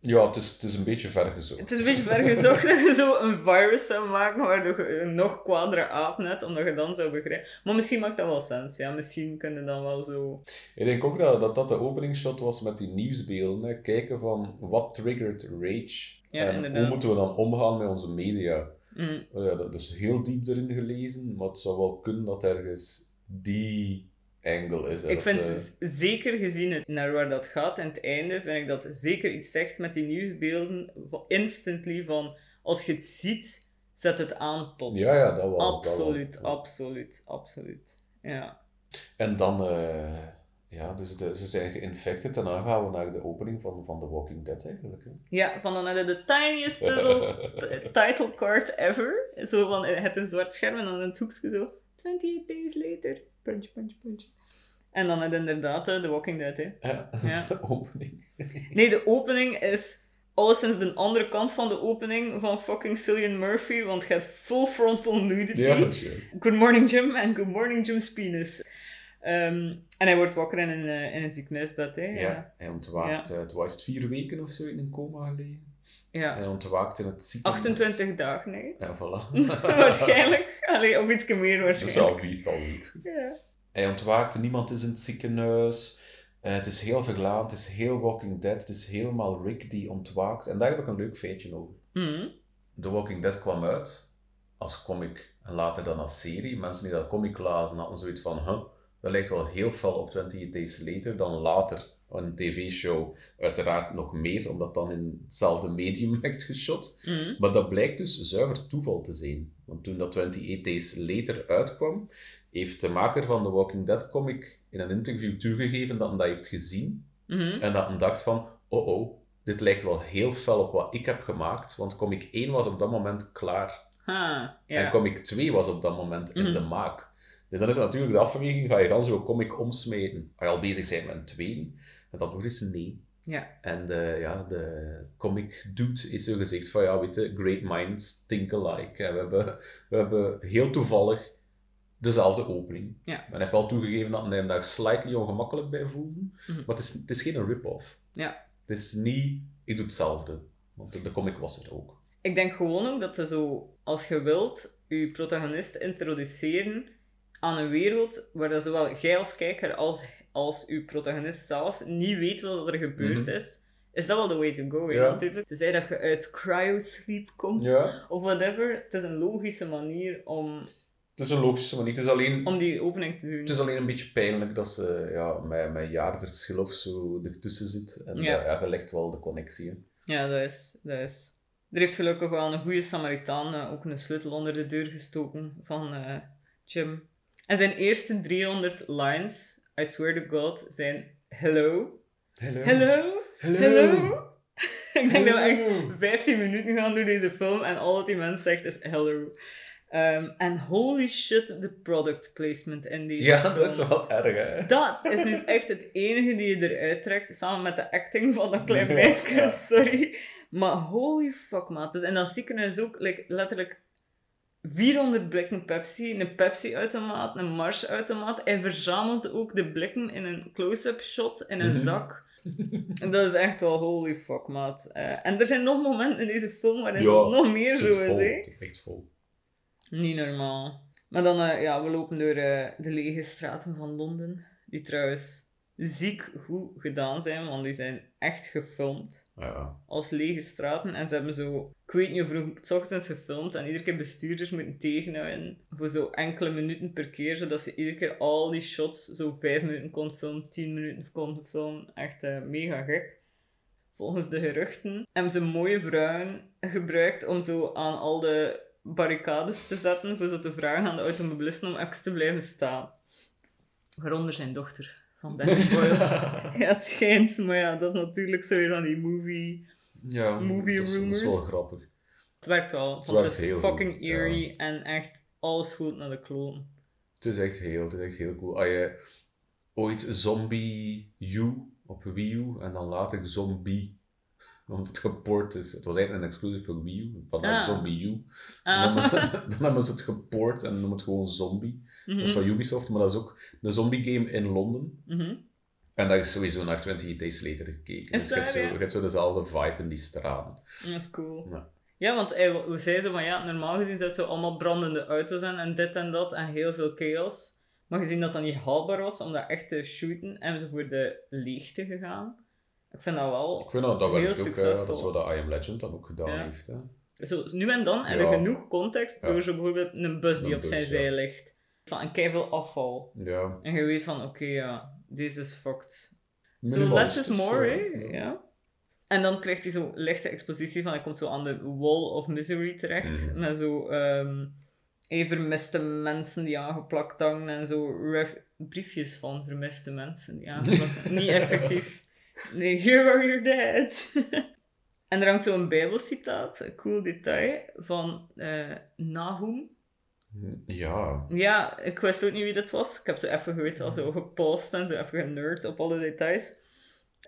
Ja, het is, het is een beetje ver gezocht. Het is een beetje ver gezocht dat je zo een virus zou maken waardoor je een nog kwadere aap net, omdat je dan zou begrijpen. Maar misschien maakt dat wel sens, ja. Misschien kunnen dan wel zo... Ik denk ook dat dat, dat de openingsshot was met die nieuwsbeelden. Hè. Kijken van wat triggert rage. Ja, en inderdaad. hoe moeten we dan omgaan met onze media. Mm. Oh ja, dat is heel diep erin gelezen, maar het zou wel kunnen dat ergens die angle is. Ik vind, ze- z- zeker gezien het, naar waar dat gaat en het einde, vind ik dat zeker iets zegt met die nieuwsbeelden, instantly van, als je het ziet, zet het aan tot. Ja, ja, dat wel. dat Absoluut, wel. absoluut, absoluut. Ja. En dan, eh, ja, dus de, ze zijn geïnfected en dan gaan we naar de opening van, van The Walking Dead eigenlijk. Hè. Ja, van dan hadden de tiniest little title card ever. Zo van, het een zwart scherm en dan in het hoekje zo, 28 days later, punch, punch, punch. En dan het inderdaad eh, The Walking Dead, hè. Ja, dat is de opening. Nee, de opening is alleszins de andere kant van de opening van fucking Cillian Murphy, want je hebt full frontal nudity. Ja, is. Good morning Jim en good morning Jim's penis. Ehm, en hij wordt wakker in een, eh, in een ziekenhuisbed, hè. Ja. Ja. hij ontwaakt, eh, het was het vier weken of zo in een coma gelegen. ja. Hij ontwaakt in het ziekenhuis. 28 dagen, hè. Ja, voilà. waarschijnlijk. Allee, of iets meer Dat waarschijnlijk. zou viertal weken. Ja. Hij ontwaakt, niemand is in het ziekenhuis. Eh, het is heel verlaat, het is heel Walking Dead, het is helemaal Rick die ontwaakt. En daar heb ik een leuk feitje over. Mhm. The Walking Dead kwam uit als comic en later dan als serie. Mensen die dat comic lazen hadden zoiets van, huh, dat lijkt wel heel fel op 20 Days Later dan later een tv-show. Uiteraard nog meer, omdat dan in hetzelfde medium werd geshot. Mhm. Maar dat blijkt dus zuiver toeval te zijn. Want toen dat 28 Days Later uitkwam, heeft de maker van The Walking Dead comic in een interview toegegeven dat hij dat heeft gezien. Mhm. En dat hij dacht van, oh oh, dit lijkt wel heel fel op wat ik heb gemaakt. Want comic 1 was op dat moment klaar. En comic 2 was op dat moment in Mhm. de maak. Dus dan is natuurlijk de afweging, ga je dan zo'n comic omsmeten? Ga je al bezig zijn met een tweede? En het antwoord is nee. Ja. En de, ja, de comic dude is zo gezegd van, ja, weet je, great minds think alike. En we hebben, we hebben heel toevallig dezelfde opening. Ja. En hij heeft wel toegegeven dat hij hem daar slightly ongemakkelijk bij voelde. Mhm. Maar het is, het is geen rip-off. Ja. Het is niet, ik doe hetzelfde. Want de, de comic was er ook. Ik denk gewoon ook dat je zo, als je wilt, je protagonist introduceren aan een wereld waar dat zowel jij als kijker als, als je protagonist zelf niet weet wat er gebeurd Mhm. is, is dat wel the way to go, Ja. natuurlijk. Tenzij dat je uit cryosleep komt, Ja. of whatever. Het is een logische manier om, Het is een logische manier. Het is alleen, om die opening te doen. het is alleen een beetje pijnlijk dat ze ja, met, met jaarverschil of zo ertussen zit. En Ja. ja. ja, je legt wel de connectie. hè. Ja, dat is, dat is. Er heeft gelukkig wel een goede Samaritaan eh, ook een sleutel onder de deur gestoken van eh, Jim. En zijn eerste 300 lines, I swear to God, zijn hello. Hello. Hello. Hello. Hello. ik denk dat we echt 15 minuten gaan door deze film en al wat die mens zegt is hello. Ehm, en holy shit, de product placement in deze Ja, film. dat is wel erg, hè. Dat is nu echt het enige die je eruit trekt, samen met de acting van dat klein Ja. meisje, Ja. sorry. Maar holy fuck, maat. Dus, en dan zie ik er dus ook like, letterlijk 400 blikken Pepsi, een Pepsi-automaat, een Mars-automaat. Hij verzamelt ook de blikken in een close-up shot in een Mhm. zak. En dat is echt wel holy fuck, maat. Eh, en er zijn nog momenten in deze film waarin Ja, nog meer zo is hè. Is echt vol. Niet normaal. Maar dan, eh, ja, we lopen door eh, de lege straten van Londen. Die trouwens ziek goed gedaan zijn, want die zijn echt gefilmd. Ja. Als lege straten. En ze hebben zo, ik weet niet vroeg, s ochtends gefilmd. En iedere keer bestuurders moeten tegenhouden. Voor zo enkele minuten per keer. Zodat ze iedere keer al die shots zo vijf minuten kon filmen, tien minuten kon filmen. Echt eh, mega gek. Volgens de geruchten hebben ze mooie vrouwen gebruikt om zo aan al de barricades te zetten. Voor zo te vragen aan de automobilisten om even te blijven staan. Waaronder zijn dochter van Danny Boyle. ja, het schijnt. Maar ja, dat is natuurlijk zo weer van die movie... Ja, Movie dat is, dat is wel grappig. Het werkt wel. Want werkt het is heel fucking goed, eerie en echt alles voelt naar de kloon. Het is echt heel, het is echt heel cool. Als je ooit Zombie U op Wii U en dan later Zombie, omdat het geport is. Het was eigenlijk een exclusive voor Wii U, vandaar Ah. Zombie U. Ah. hebben ze, dan hebben ze het geport en noemen het gewoon Zombie. Dat is Mhm, van Ubisoft, maar dat is ook een zombie game in Londen. mhm. En daar is sowieso naar 20 Days Later gekeken. Is dus je hebt zo, ja? je hebt zo dezelfde vibe in die straten. Dat is cool. Ja. Ja, want hij, we zeiden zo van ja, normaal gezien zou het zo allemaal brandende auto's zijn en dit en dat en heel veel chaos. Maar gezien dat dat niet haalbaar was om dat echt te shooten, hebben ze voor de leegte gegaan. Ik vind dat wel Ik vind dat, dat heel ook, succesvol. dat is wat I Am Legend dan ook gedaan Ja. heeft. Hè. Zo, nu en dan heb je Ja. genoeg context door zo bijvoorbeeld een bus die Een op bus, zijn zij ligt. Van een keiveel afval. Ja. En je weet van, oké, ja, deze is fucked. Zo Minimalistisch, less is more, hè? ja. En dan krijgt hij zo lichte expositie van, hij komt zo aan de wall of misery terecht. Mhm. Met zo eh, vermiste mensen die aangeplakt hangen en zo briefjes van vermiste mensen die aangeplakt. Niet effectief. Nee, here are your dead. en er hangt zo'n bijbelcitaat, een cool detail, van eh, Nahum. Ja. Ja, ik wist ook niet wie dat was. Ik heb zo even geweten, al zo gepost en zo even generd op alle details.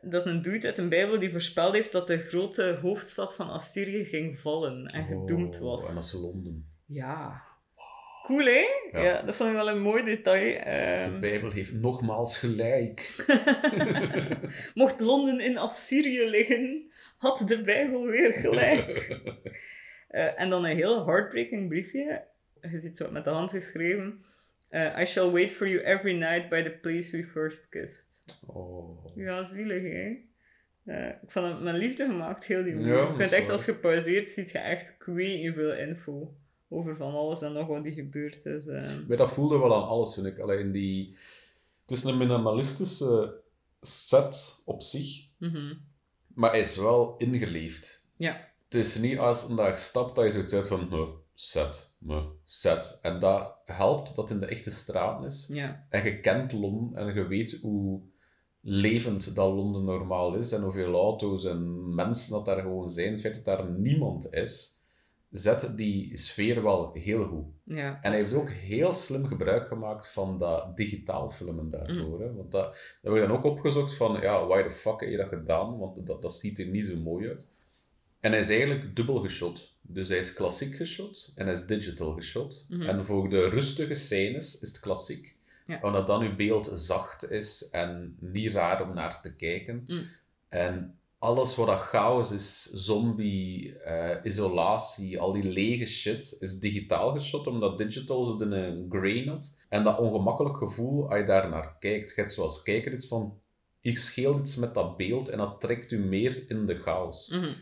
Dat is een dude uit een bijbel die voorspeld heeft dat de grote hoofdstad van Assyrië ging vallen en gedoemd Oh, was. En dat is Londen. Ja. Cool, hè? Ja. Ja. dat vond ik wel een mooi detail. De Ehm, Bijbel heeft nogmaals gelijk. mocht Londen in Assyrië liggen, had de Bijbel weer gelijk. Eh, en dan een heel heartbreaking briefje. Je ziet zo met de hand geschreven. Eh, I shall wait for you every night by the place we first kissed. Oh. Ja, zielig, hè? Eh, ik vond het met liefde gemaakt, heel die. Ja, je kunt echt, als je pauzeert, ziet je echt niet veel info over van alles en nog wat die gebeurd is. eh. Maar dat voelde wel aan alles, vind ik. Alleen die... Het is een minimalistische set op zich, Mhm. maar hij is wel ingeleefd. Ja. Het is niet als een dag stapt dat je zoiets uit van, "Huh, set, huh, set. En dat helpt dat het in de echte straat is. Ja. En je kent Londen en je weet hoe levend dat Londen normaal is en hoeveel auto's en mensen dat daar gewoon zijn. Het feit dat daar niemand is, zet die sfeer wel heel goed. Ja. En hij heeft ook heel slim gebruik gemaakt van dat digitaal filmen daarvoor. Mm. Hè? Want dat, dat heb ik dan ook opgezocht van, ja, why the fuck heb je dat gedaan? Want dat, dat ziet er niet zo mooi uit. En hij is eigenlijk dubbel geshot. Dus hij is klassiek geshot en hij is digital geshot. Mhm. En voor de rustige scènes is het klassiek. Ja. Omdat dan uw beeld zacht is en niet raar om naar te kijken. Mm. En alles wat dat chaos is, zombie, eh, isolatie, al die lege shit, is digitaal geshot, omdat digital zo een grain had. En dat ongemakkelijk gevoel, als je daar naar kijkt, je hebt zoals kijker iets van, ik scheel iets met dat beeld en dat trekt u meer in de chaos. Mhm.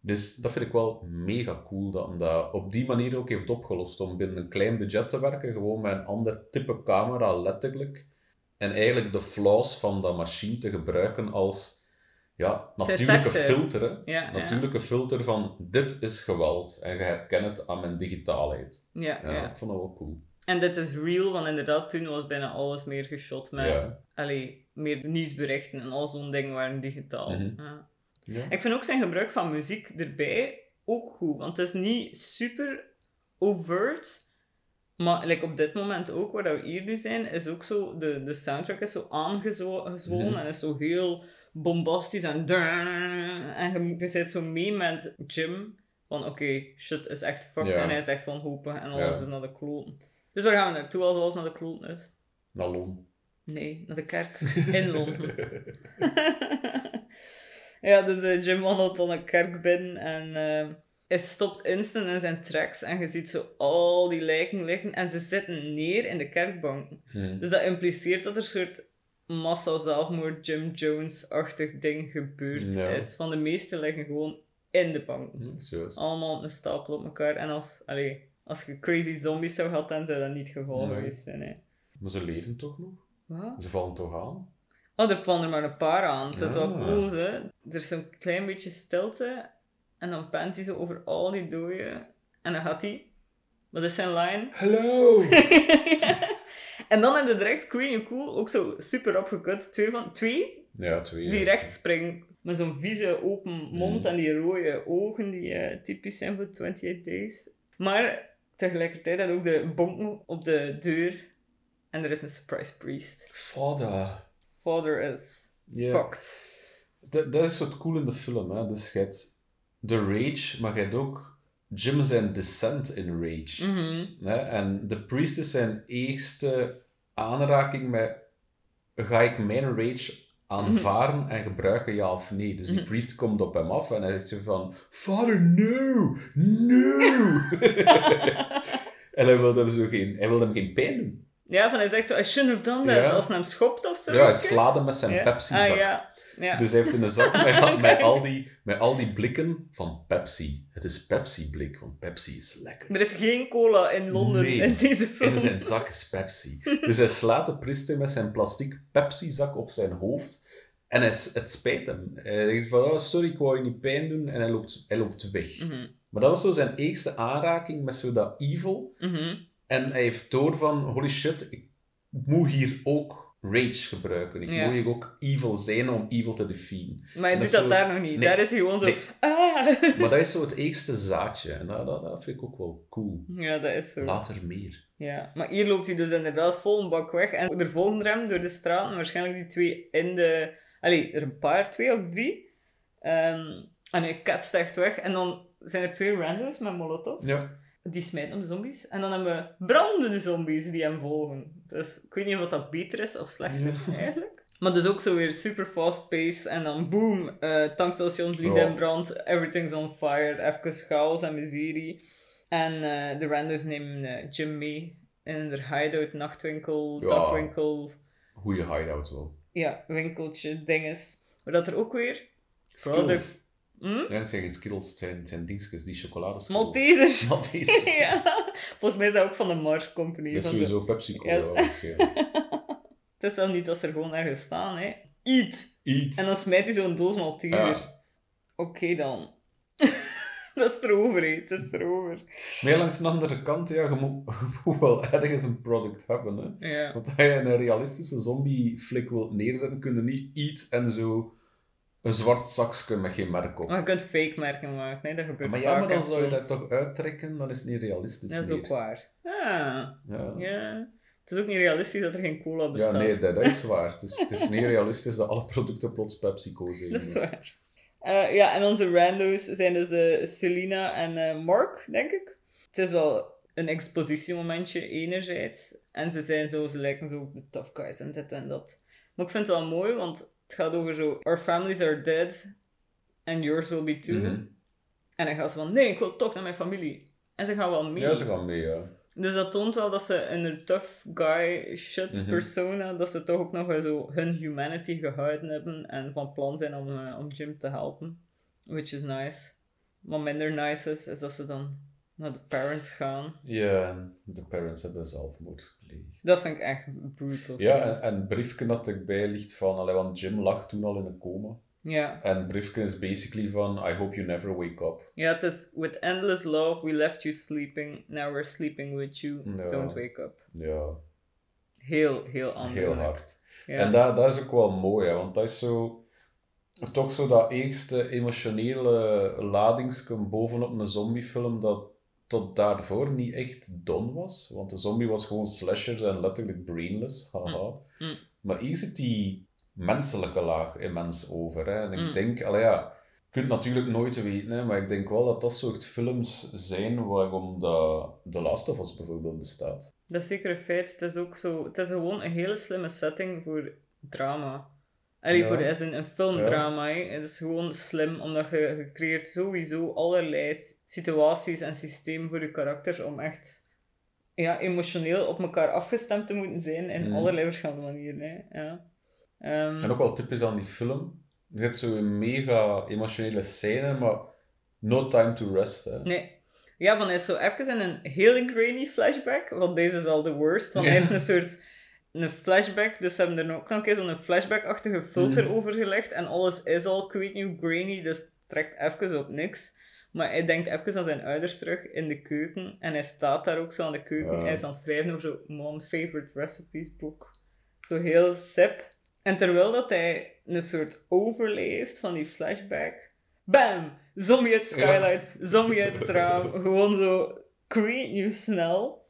Dus dat vind ik wel mega cool dat hem dat op die manier ook heeft opgelost. Om binnen een klein budget te werken, gewoon met een ander type camera, letterlijk. En eigenlijk de flaws van dat machine te gebruiken als ja, natuurlijke filter. Hè? Ja, ja. Natuurlijke filter van dit is geweld. En je herkent het aan mijn digitaalheid. Ja, Ja, ja. ik vond dat wel cool. En dit is real, want inderdaad, toen was bijna alles meer geshot met... Allee, meer nieuwsberichten en al zo'n dingen waren digitaal. Mhm. Ik vind ook zijn gebruik van muziek erbij ook goed. Want het is niet super overt. Maar like op dit moment ook, waar we hier nu zijn, is ook zo... De, de soundtrack is zo aangezwollen Mhm. en is zo heel bombastisch en... En je, je zit zo mee met Jim. Van oké, shit is echt fucked Ja. en hij is echt wanhopig en alles Ja. is naar de kloten. Dus waar gaan we naartoe als alles naar de kloten is? Naar Lon. Nee, naar de kerk in Londen. ja, dus eh, Jim wandelt dan een kerk binnen en eh, hij stopt instant in zijn tracks en je ziet zo al die lijken liggen en ze zitten neer in de kerkbanken. Hm. Dus dat impliceert dat er een soort massa zelfmoord Jim Jones-achtig ding gebeurd Ja. is. Van de meeste liggen gewoon in de banken. Hm, is. Allemaal op een stapel op elkaar. En als, allee, als je crazy zombies zou gehad, dan zou dat niet het geval Nee. geweest zijn. Hè. Maar ze leven toch nog? Wat? Ze vallen toch aan? Oh, er vallen er maar een paar aan. Het is wel cool, hè. Er is zo'n klein beetje stilte. En dan pent hij zo over al die dooien. En dan gaat hij. Wat is zijn line? Hallo! en dan in de direct Queen Cool, ook zo super opgekut. Twee van... Twee? Ja, twee. Die recht springen. Met zo'n vieze open mond Mhm. en die rode ogen die eh, typisch zijn voor 28 Days. Maar tegelijkertijd had ook de bonken op de deur. En er is een surprise priest. Vader. Father is fucked. Dat, dat is wat cool in de film, hè. Dus je hebt de rage, maar je hebt ook Jim zijn descent in rage. Mhm. Hè? En de priest is zijn eerste aanraking met ga ik mijn rage aanvaren en gebruiken, ja of nee. Dus die Mhm. priest komt op hem af en hij zegt zo van Father, no! No! en hij wilde hem zo geen, hij wilde hem geen pijn doen. Ja, van hij zegt zo, I shouldn't have done that. Ja. Als hij hem schopt of zo. Ja, hij slaat hem met zijn Ja. Pepsi-zak. Ah, ja. ja. Dus hij heeft in een zak met, met, al die, met al die blikken van Pepsi. Het is Pepsi-blik, want Pepsi is lekker. Er is geen cola in Londen Nee. in deze film. In zijn zak is Pepsi. Dus hij slaat de priester met zijn plastic Pepsi-zak op zijn hoofd. En hij, het spijt hem. Hij zegt van, oh, sorry, ik wou je niet pijn doen. En hij loopt, hij loopt weg. Mhm, Maar dat was zo zijn eerste aanraking met zo dat evil. mhm. En hij heeft door van, holy shit, ik moet hier ook rage gebruiken. Ik Ja. moet hier ook evil zijn om evil te defeaten. Maar hij Dat doet dat zo- daar nog niet. Nee. Daar is hij gewoon zo... Nee. Ah! Maar dat is zo het eerste zaadje. En dat, dat, dat vind ik ook wel cool. Ja, dat is zo. Later meer. Ja. Maar hier loopt hij dus inderdaad vol een bak weg. En er volgen hem door de straat. En waarschijnlijk die twee in de... Allee, er een paar, twee of drie. Ehm, en hij ketst echt weg. En dan zijn er twee randoms met molotovs. Ja. Die smijten op de zombies. En dan hebben we brandende zombies die hem volgen. Dus ik weet niet of dat beter is of slechter eigenlijk. Maar dus ook zo weer super fast pace. En dan boom, eh tankstation vliegt Ja. in brand. Everything's on fire. Even chaos en miserie. En eh, de randos nemen eh, Jim mee. In haar hideout, nachtwinkel, Ja. dagwinkel. Goeie hideout wel. Ja, winkeltje, dinges. Maar dat er ook weer... Hm? Nee, het zijn geen Skittles, het zijn, het zijn dingetjes, die chocolade Maltesers. Maltesers. ja. Volgens mij is dat ook van de Mars Company. Dat is van zo- sowieso Pepsi Cola. Ja. waarschijnlijk. Het is dan niet dat ze er gewoon ergens staan, hè. Eat! Eat. En dan smijt hij zo'n doos Maltesers. Ja. Oké dan. dat is erover, hè. Het is erover. Maar langs de andere kant, ja, je moet, je moet wel ergens een product hebben. Hè. Ja. Want als je een realistische zombie-flik wilt neerzetten, kun je niet eat en zo een zwart zakje met geen merk op. Maar je kunt fake merken maken, nee. Dat gebeurt maar vaak ja, maar dan zou je dat toch uittrekken, dan is het niet realistisch Dat is meer. ook waar. Ah, Ja. ja. Het is ook niet realistisch dat er geen cola bestaat. Ja, nee, dat, dat is waar. Dus het is niet realistisch dat alle producten plots PepsiCo zijn. Dat is waar. Eh, ja, en onze randos zijn dus eh, Selina en eh, Mark, denk ik. Het is wel een expositiemomentje enerzijds. En ze zijn zo, ze lijken zo de tough guys en dit en dat. Maar ik vind het wel mooi, want het gaat over zo... Our families are dead, and yours will be too. Mhm. En dan gaan ze van, nee, ik wil toch naar mijn familie. En ze gaan wel mee. Ja, ze gaan mee, ja. Dus dat toont wel dat ze in een tough guy shit Mhm. persona, dat ze toch ook nog wel zo hun humanity gehouden hebben en van plan zijn om, eh, om Jim te helpen. Which is nice. Wat minder nice is, is dat ze dan naar de parents gaan. Ja, en de parents hebben zelfmoord gepleegd. Dat vind ik echt brutal. Ja, en, en briefje dat erbij ligt van, allee, want Jim lag toen al in een coma. ja. En briefje is basically van, I hope you never wake up. Ja, het is with endless love, we left you sleeping, now we're sleeping with you, Ja. don't wake up. Ja, Heel, heel anders. heel hard. Ja. En dat, dat is ook wel mooi, hè, want dat is zo... toch zo dat eerste emotionele ladingsje bovenop een zombiefilm dat tot daarvoor niet echt done was. Want de zombie was gewoon slashers en letterlijk brainless. Haha. Mm. Mm. Maar hier zit die menselijke laag immens over. Hè. En ik Mm. denk, allee, ja, je kunt natuurlijk nooit weten, hè, maar ik denk wel dat dat soort films zijn waarom de, The Last of Us bijvoorbeeld bestaat. Dat is zeker een feit. Het is ook zo... Het is gewoon een hele slimme setting voor drama. Allee, Ja. voor is een, een filmdrama. hè. Het is gewoon slim, omdat je, je creëert sowieso allerlei situaties en systemen voor je karakters om echt ja, emotioneel op elkaar afgestemd te moeten zijn in Mm. allerlei verschillende manieren. Hè. Ja. Ehm, En ook wel typisch aan die film. Je hebt zo'n mega emotionele scène, maar no time to rest. Hè. Nee. Ja, van hij is zo even in een heel grainy flashback, want deze is wel de worst, want Ja. hij heeft een soort een flashback, dus ze hebben er ook nog een keer zo'n flashback-achtige filter Mhm. over gelegd en alles is al, ik weet niet hoe grainy, dus het trekt even op niks. Maar hij denkt even aan zijn ouders terug in de keuken en hij staat daar ook zo aan de keuken. Ja. Hij is aan het schrijven over zo Mom's Favorite Recipes boek. Zo heel sip. En terwijl dat hij een soort overleeft van die flashback, bam! Zombie uit skylight, zombie uit het raam. Gewoon zo, weet niet snel.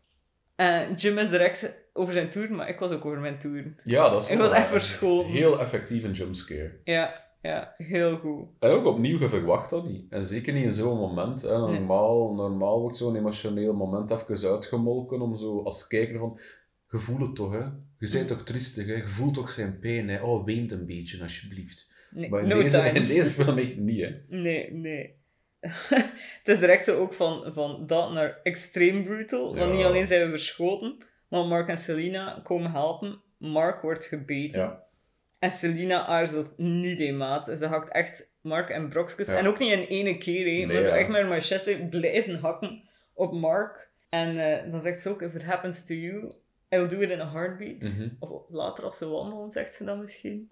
En Jim is direct over zijn tour, maar ik was ook over mijn tour. Ja, dat is Ik was echt verschoten. Heel effectief een jumpscare. Ja, ja, heel goed. En ook opnieuw, je verwacht dat niet. En zeker niet in zo'n moment. Hè. Nee. Normaal, normaal wordt zo'n emotioneel moment even uitgemolken om zo als kijker van... Je voelt het toch, hè? Je bent toch triestig, hè? Je voelt toch zijn pijn, hè? Oh, weent een beetje, alsjeblieft. Nee, Maar in, no deze, in deze film echt niet, hè? Nee, nee. het is direct zo ook van, van dat naar extreem brutal. Want Ja. niet alleen zijn we verschoten, maar Mark en Selina komen helpen. Mark wordt gebeten. Ja. En Selina aarzelt niet in maat. Ze hakt echt Mark en brokjes. Ja. En ook niet in ene keer, Nee, maar zo echt met een machete blijven hakken op Mark. En eh, dan zegt ze ook, if it happens to you, I'll do it in a heartbeat. Mhm. Of later als ze wandelen, zegt ze dan misschien.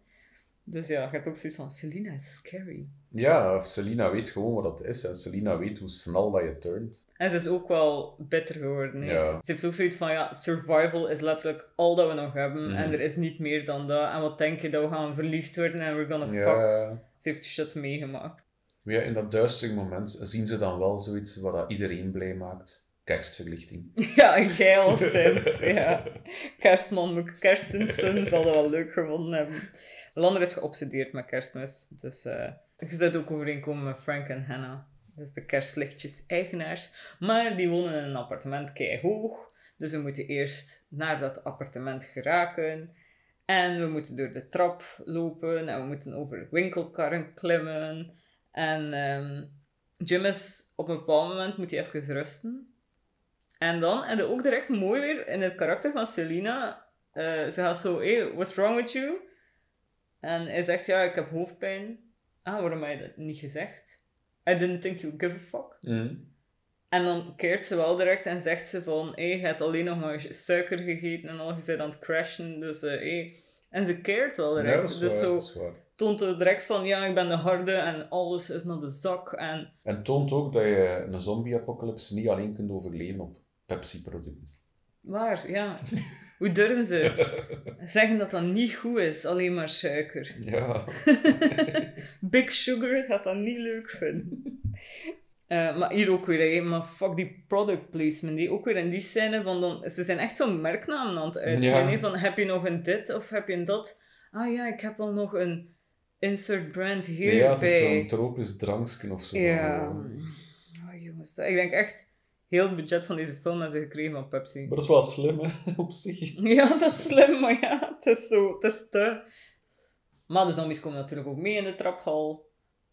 Dus ja, je hebt ook zoiets van, Selina is scary. Ja, of Selina weet gewoon wat dat is. En Selina weet hoe snel dat je turnt. En ze is ook wel bitter geworden. hè. Ja. Ze heeft ook zoiets van, ja, survival is letterlijk al dat we nog hebben. Mhm. En er is niet meer dan dat. En wat denk je, dat we gaan verliefd worden en we're gonna fuck. Ze heeft shit meegemaakt. Ja, in dat duistere moment zien ze dan wel zoiets wat dat iedereen blij maakt. Kerstverlichting. Ja, jij al sinds. ja. Kerstman, Kerstensen zal dat wel leuk gevonden hebben. Lander is geobsedeerd met kerstmis. Dus eh, je zou ook overeenkomen met Frank en Hannah. Dus de kerstlichtjes-eigenaars. Maar die wonen in een appartement hoog. Dus we moeten eerst naar dat appartement geraken. En we moeten door de trap lopen. En we moeten over winkelkarren klimmen. En ehm, Jim is op een bepaald moment moet hij even rusten. En dan, en ook direct mooi weer in het karakter van Selina. eh, ze gaat zo, hey, what's wrong with you? En hij zegt, ja, ik heb hoofdpijn. Ah, waarom heb je dat niet gezegd? I didn't think you give a fuck. Mhm. En dan keert ze wel direct en zegt ze van, hé, je hebt alleen nog maar suiker gegeten en al, je bent aan het crashen, dus eh, hé. En ze keert wel direct. dus waar, zo toont het direct van, ja, ik ben de harde en alles is naar de zak. En En toont ook dat je een zombie-apocalypse niet alleen kunt overleven op Pepsi-producten. waar, ja. Hoe durven ze zeggen dat dat niet goed is, alleen maar suiker? Ja. Big Sugar gaat dat niet leuk vinden. Eh, maar hier ook weer, hè, maar fuck die product placement. Die ook weer in die scène van dan, ze zijn echt zo'n merknaam aan het uitgeven. Ja. Van heb je nog een dit of heb je een dat? Ah ja, ik heb wel nog een insert brand hierbij. ja, het is zo'n tropisch drankje of zo. Ja. Oh, jongens, dat- ik denk echt, heel het budget van deze film hebben ze gekregen van Pepsi. Maar dat is wel slim, hè, op zich. Ja, dat is slim, maar ja, het is zo, het is te... Maar de zombies komen natuurlijk ook mee in de traphal.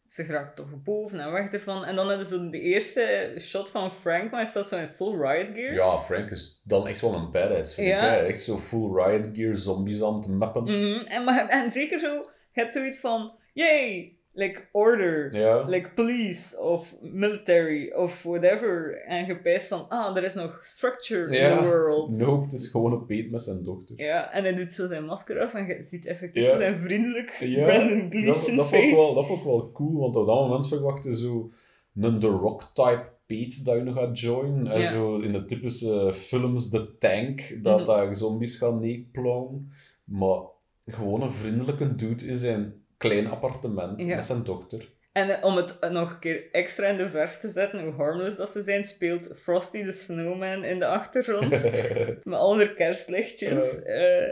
Ze geraken toch boven en weg ervan. En dan hebben ze de eerste shot van Frank, maar hij staat zo in full riot gear. Ja, Frank is dan echt wel een badass, vind Ja. ik. Hè? Echt zo full riot gear, zombies aan het mappen. Mhm, en, maar, en zeker zo, je hebt zoiets van, yay, like order. Ja. Like police of military of whatever. En je pijst van, ah, er is nog structure in the world. Nope, het is gewoon een peet met zijn dochter. Ja, en hij doet zo zijn masker af en je ziet effectief Ja. zo zijn vriendelijk Brandon dat, Gleeson dat, vond ik face. wel, dat vond ik wel cool, want op dat moment verwachtte zo een The Rock-type Pete dat je nog gaat joinen. En zo in de typische films de tank, dat Mhm. daar zombies gaan neerplauwen. Maar gewoon een vriendelijke dude in zijn klein appartement Ja. met zijn dochter. En eh, om het eh, nog een keer extra in de verf te zetten, hoe harmless dat ze zijn, speelt Frosty the Snowman in de achtergrond. met al haar kerstlichtjes. Eh,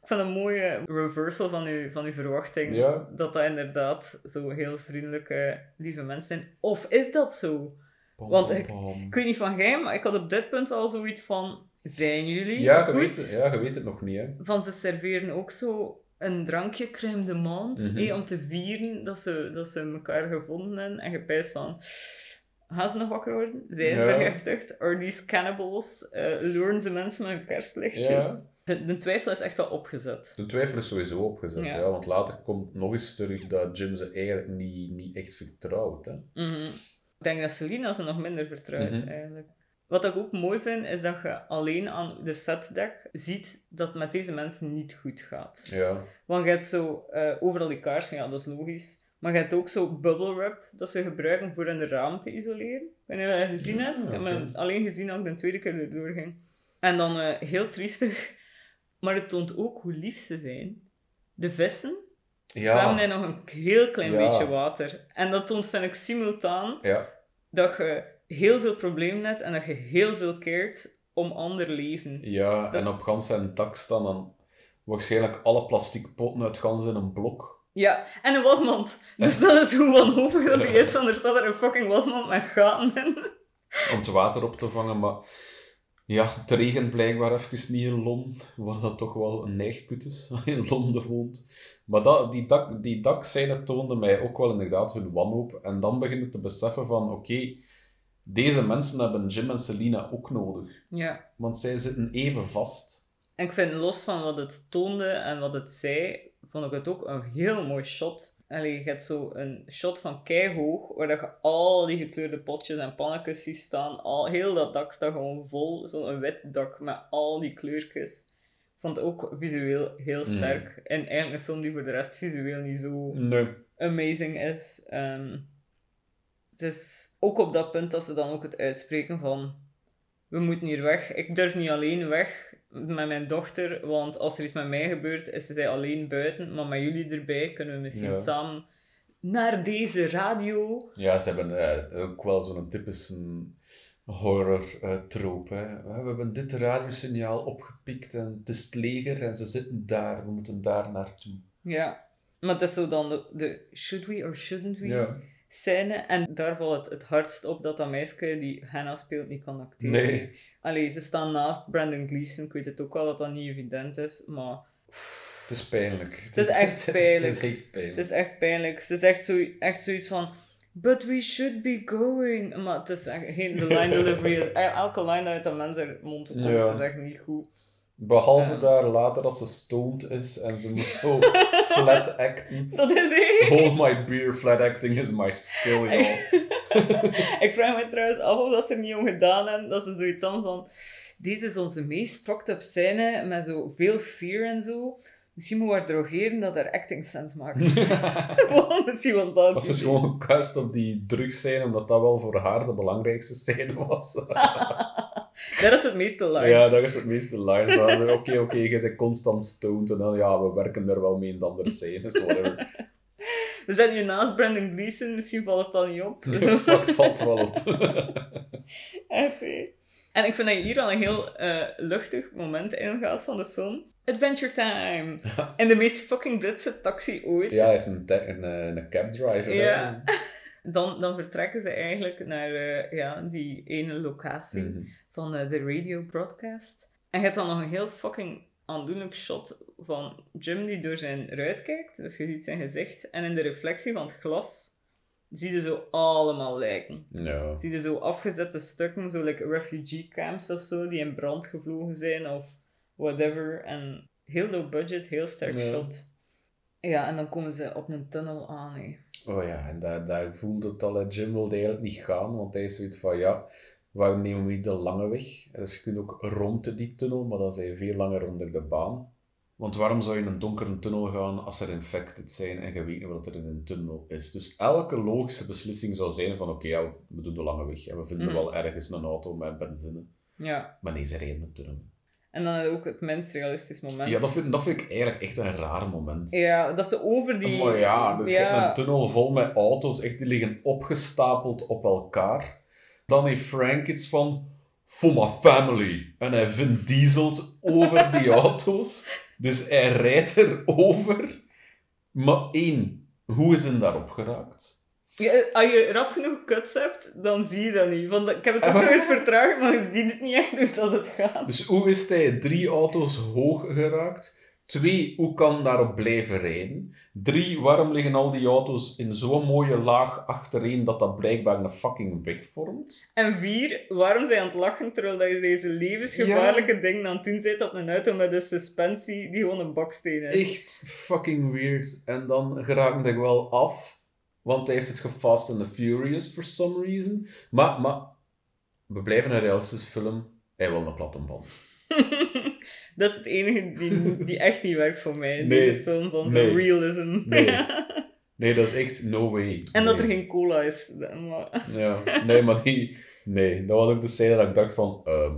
ik vind een mooie reversal van uw, van uw verwachting. Ja. Dat dat inderdaad zo heel vriendelijke, lieve mensen zijn. Of is dat zo? Want ik-. Ik weet niet van jij, maar ik had op dit punt wel zoiets van... Zijn jullie Ja, je goed? weet, het- ja, je weet het nog niet, hè. Van ze serveren ook zo een drankje crème de menthe, Mhm. hé, om te vieren dat ze, dat ze elkaar gevonden hebben. En je pijst van... Gaan ze nog wakker worden? Zijn ze Ja. vergiftigd? Are these cannibals? Eh luren ze mensen met hun kerstlichtjes? Ja. De, de twijfel is echt wel opgezet. De twijfel is sowieso opgezet, Ja. ja. want later komt nog eens terug dat Jim ze eigenlijk niet, niet echt vertrouwt. Hè. Mhm. Ik denk dat Selina ze nog minder vertrouwt, Mhm. eigenlijk. Wat ik ook mooi vind, is dat je alleen aan de setdeck ziet dat het met deze mensen niet goed gaat. Ja. Want je hebt zo eh, overal die kaarsen, ja, dat is logisch. Maar je hebt ook zo bubble wrap dat ze gebruiken voor in de raam te isoleren. Ik weet niet of je dat gezien hebt. Ik heb alleen gezien als ik de tweede keer erdoor ging. En dan eh, heel triestig, maar het toont ook hoe lief ze zijn. De vissen zwemmen in nog een heel klein Ja. beetje water. En dat toont, vind ik, simultaan Ja. dat je heel veel problemen hebt en dat je heel veel keert om ander leven. ja, Dat- en op gans zijn dak staan dan waarschijnlijk alle plastic potten uit gans in een blok. Ja, en een wasmand. Dus dat is hoe wanhopig dat die is, want er staat er een fucking wasmand met gaten in. om het water op te vangen, maar ja, het regent blijkbaar even niet in Londen, waar dat toch wel een neigput is, in Londen woont. Maar dat, die, dak, die dakscène toonde mij ook wel inderdaad hun wanhoop. En dan begin je te beseffen van, oké, deze mensen hebben Jim en Selina ook nodig. Ja. Want zij zitten even vast. En ik vind, los van wat het toonde en wat het zei, vond ik het ook een heel mooi shot. Allee, je hebt zo een shot van keihoog, waar dat je al die gekleurde potjes en pannetjes ziet staan. Al, heel dat dak staat gewoon vol, zo'n wit dak met al die kleurtjes. Ik vond het ook visueel heel sterk. En eigenlijk een film die voor de rest visueel niet zo Nee. amazing is. Ehm, het is ook op dat punt dat ze dan ook het uitspreken van we moeten hier weg. Ik durf niet alleen weg met mijn dochter, want als er iets met mij gebeurt, is ze zij alleen buiten. Maar met jullie erbij kunnen we misschien Ja. samen naar deze radio. Ja, ze hebben eh, ook wel zo'n typische horror-trope. we hebben dit radiosignaal opgepikt en het is het leger en ze zitten daar. We moeten daar naartoe. Ja. Maar het is zo dan de, de should we or shouldn't we Ja. Scène. En daar valt het het hardst op dat dat meisje die Hannah speelt niet kan acteren. Nee. Allee, ze staan naast Brandon Gleeson. Ik weet het ook wel dat dat niet evident is, maar Het is pijnlijk. Het is echt pijnlijk. Het is echt pijnlijk. het is echt pijnlijk. Ze zegt zo, echt zoiets van... But we should be going. Maar het is echt geen... De line delivery is... Elke line uit dat mens haar mond komt Ja. is echt niet goed. Behalve daar later als ze stoned is en ze moet zo flat acten. Dat is één. Hold my beer, flat acting is my skill, joh. Ik vraag me trouwens af of dat ze er niet om gedaan hebben. Dat ze zoiets dan van... Deze is onze meest fucked up scène met zo veel fear en zo. Misschien moeten we haar drogeren dat haar acting sense maakt. Misschien was dat... Of ze is gewoon gecast op die drugscène, omdat dat wel voor haar de belangrijkste scène was. Dat is het meeste lines. Ja, dat is het meeste lines. Oké, oké, je bent constant stoned en dan ja, we werken er wel mee in de andere scènes, whatever. We zijn hier naast Brandon Gleeson, misschien valt het dan niet op. Dus Fuck, het valt wel op. echt, hè. En ik vind dat je hier al een heel eh, luchtig moment ingaat van de film. Adventure time! In de meest fucking Britse taxi ooit. Ja, hij is een, een, eh, een cabdriver. hè. Ja. Dan, dan vertrekken ze eigenlijk naar eh, ja, die ene locatie Mhm. Van eh, de radio broadcast. En je hebt dan nog een heel fucking aandoenlijk shot van Jim die door zijn ruit kijkt. Dus je ziet zijn gezicht. En in de reflectie van het glas zie je zo allemaal lijken. Ja. Zie je zo afgezette stukken, zo like refugee camps of zo, die in brand gevlogen zijn of whatever. En heel low budget, heel sterk Ja. shot. Ja, en dan komen ze op een tunnel aan. Oh ja, en daar, daar voelde het al. Jim wilde eigenlijk niet gaan, want hij is zoiets van, ja, waarom nemen we de lange weg? Dus je kunt ook rond die tunnel, maar dan zijn je veel langer onder de baan. Want waarom zou je in een donkere tunnel gaan als er infected zijn en je weet niet wat er in een tunnel is? Dus elke logische beslissing zou zijn van, oké, ja, we doen de lange weg en we vinden Mhm. wel ergens een auto met benzine. Ja. Maar nee, ze rijden een tunnel. En dan ook het minst realistisch moment. Ja, dat vind, dat vind ik eigenlijk echt een raar moment. Ja, dat ze over die... Maar ja, dus je ja. hebt een tunnel vol met auto's, echt, die liggen opgestapeld op elkaar. Dan heeft Frank iets van, for my family. En hij vindt diesels over die auto's. Dus hij rijdt erover. Maar één, hoe is hij daarop geraakt? Ja, als je rap genoeg cuts hebt, dan zie je dat niet. Want ik heb het ook nog eens vertraagd, maar je ziet het niet echt hoe dat het gaat. Dus hoe is hij drie auto's hoog geraakt? Twee, hoe kan daarop blijven rijden? Drie, waarom liggen al die auto's in zo'n mooie laag achtereen dat dat blijkbaar een fucking weg vormt? En vier, waarom zijn aan het lachen terwijl dat je deze levensgevaarlijke dingen aan het doen bent op een auto met een suspensie die gewoon een baksteen is? Echt fucking weird. En dan geraakt hij wel af, want hij heeft het gefast and the Furious for some reason. Maar, maar we blijven een realistische film. Hij wil een platte band. dat is het enige die, die echt niet werkt voor mij. Nee. Deze film van zo'n Nee. realism. Nee. Nee, dat is echt no way. en dat er geen cola is. Maar... Ja, nee, maar die... Nee, dat was ook de scène dat ik dacht van... ehm,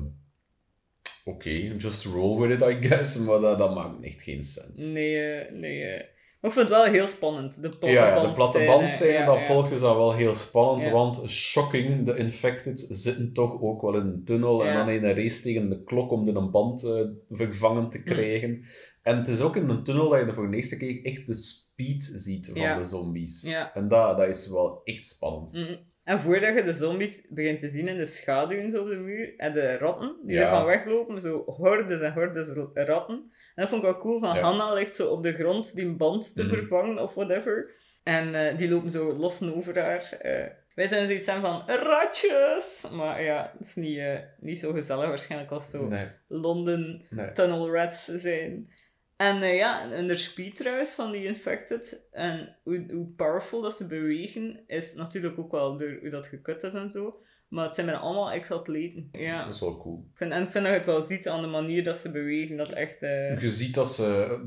Oké, just roll with it, I guess. Maar dat, dat maakt echt geen sens. Nee, eh, nee. Maar ik vond het wel heel spannend. De platte Ja, ja, de band platte band ja, dat ja. volgt is dat wel heel spannend, Ja. want shocking, de infected zitten toch ook wel in een tunnel en dan in een race tegen de klok om de een band eh, vervangen Hm. te krijgen. En het is ook in een tunnel dat je voor de eerste keer echt de speed ziet van de zombies. En dat, dat is wel echt spannend. Mm. En voordat je de zombies begint te zien in de schaduwen zo op de muur, en de ratten die Ja. ervan weglopen, zo hordes en hordes ratten. En dat vond ik wel cool, van Ja. Hanna ligt zo op de grond die een band te Mhm. vervangen of whatever. En eh, die lopen zo lossen over haar. eh. wij zijn zoiets aan van ratjes! Maar ja, het is niet, eh, niet zo gezellig waarschijnlijk als zo Nee, London nee. tunnel rats zijn. En eh, ja, en de speed trouwens van die infected en hoe, hoe powerful dat ze bewegen, is natuurlijk ook wel door hoe dat gekut is en zo. Maar het zijn bijna allemaal ex-atleten. Ja. Dat is wel cool. Ik vind, en ik vind dat je het wel ziet aan de manier dat ze bewegen, dat echt... eh, Je ziet dat ze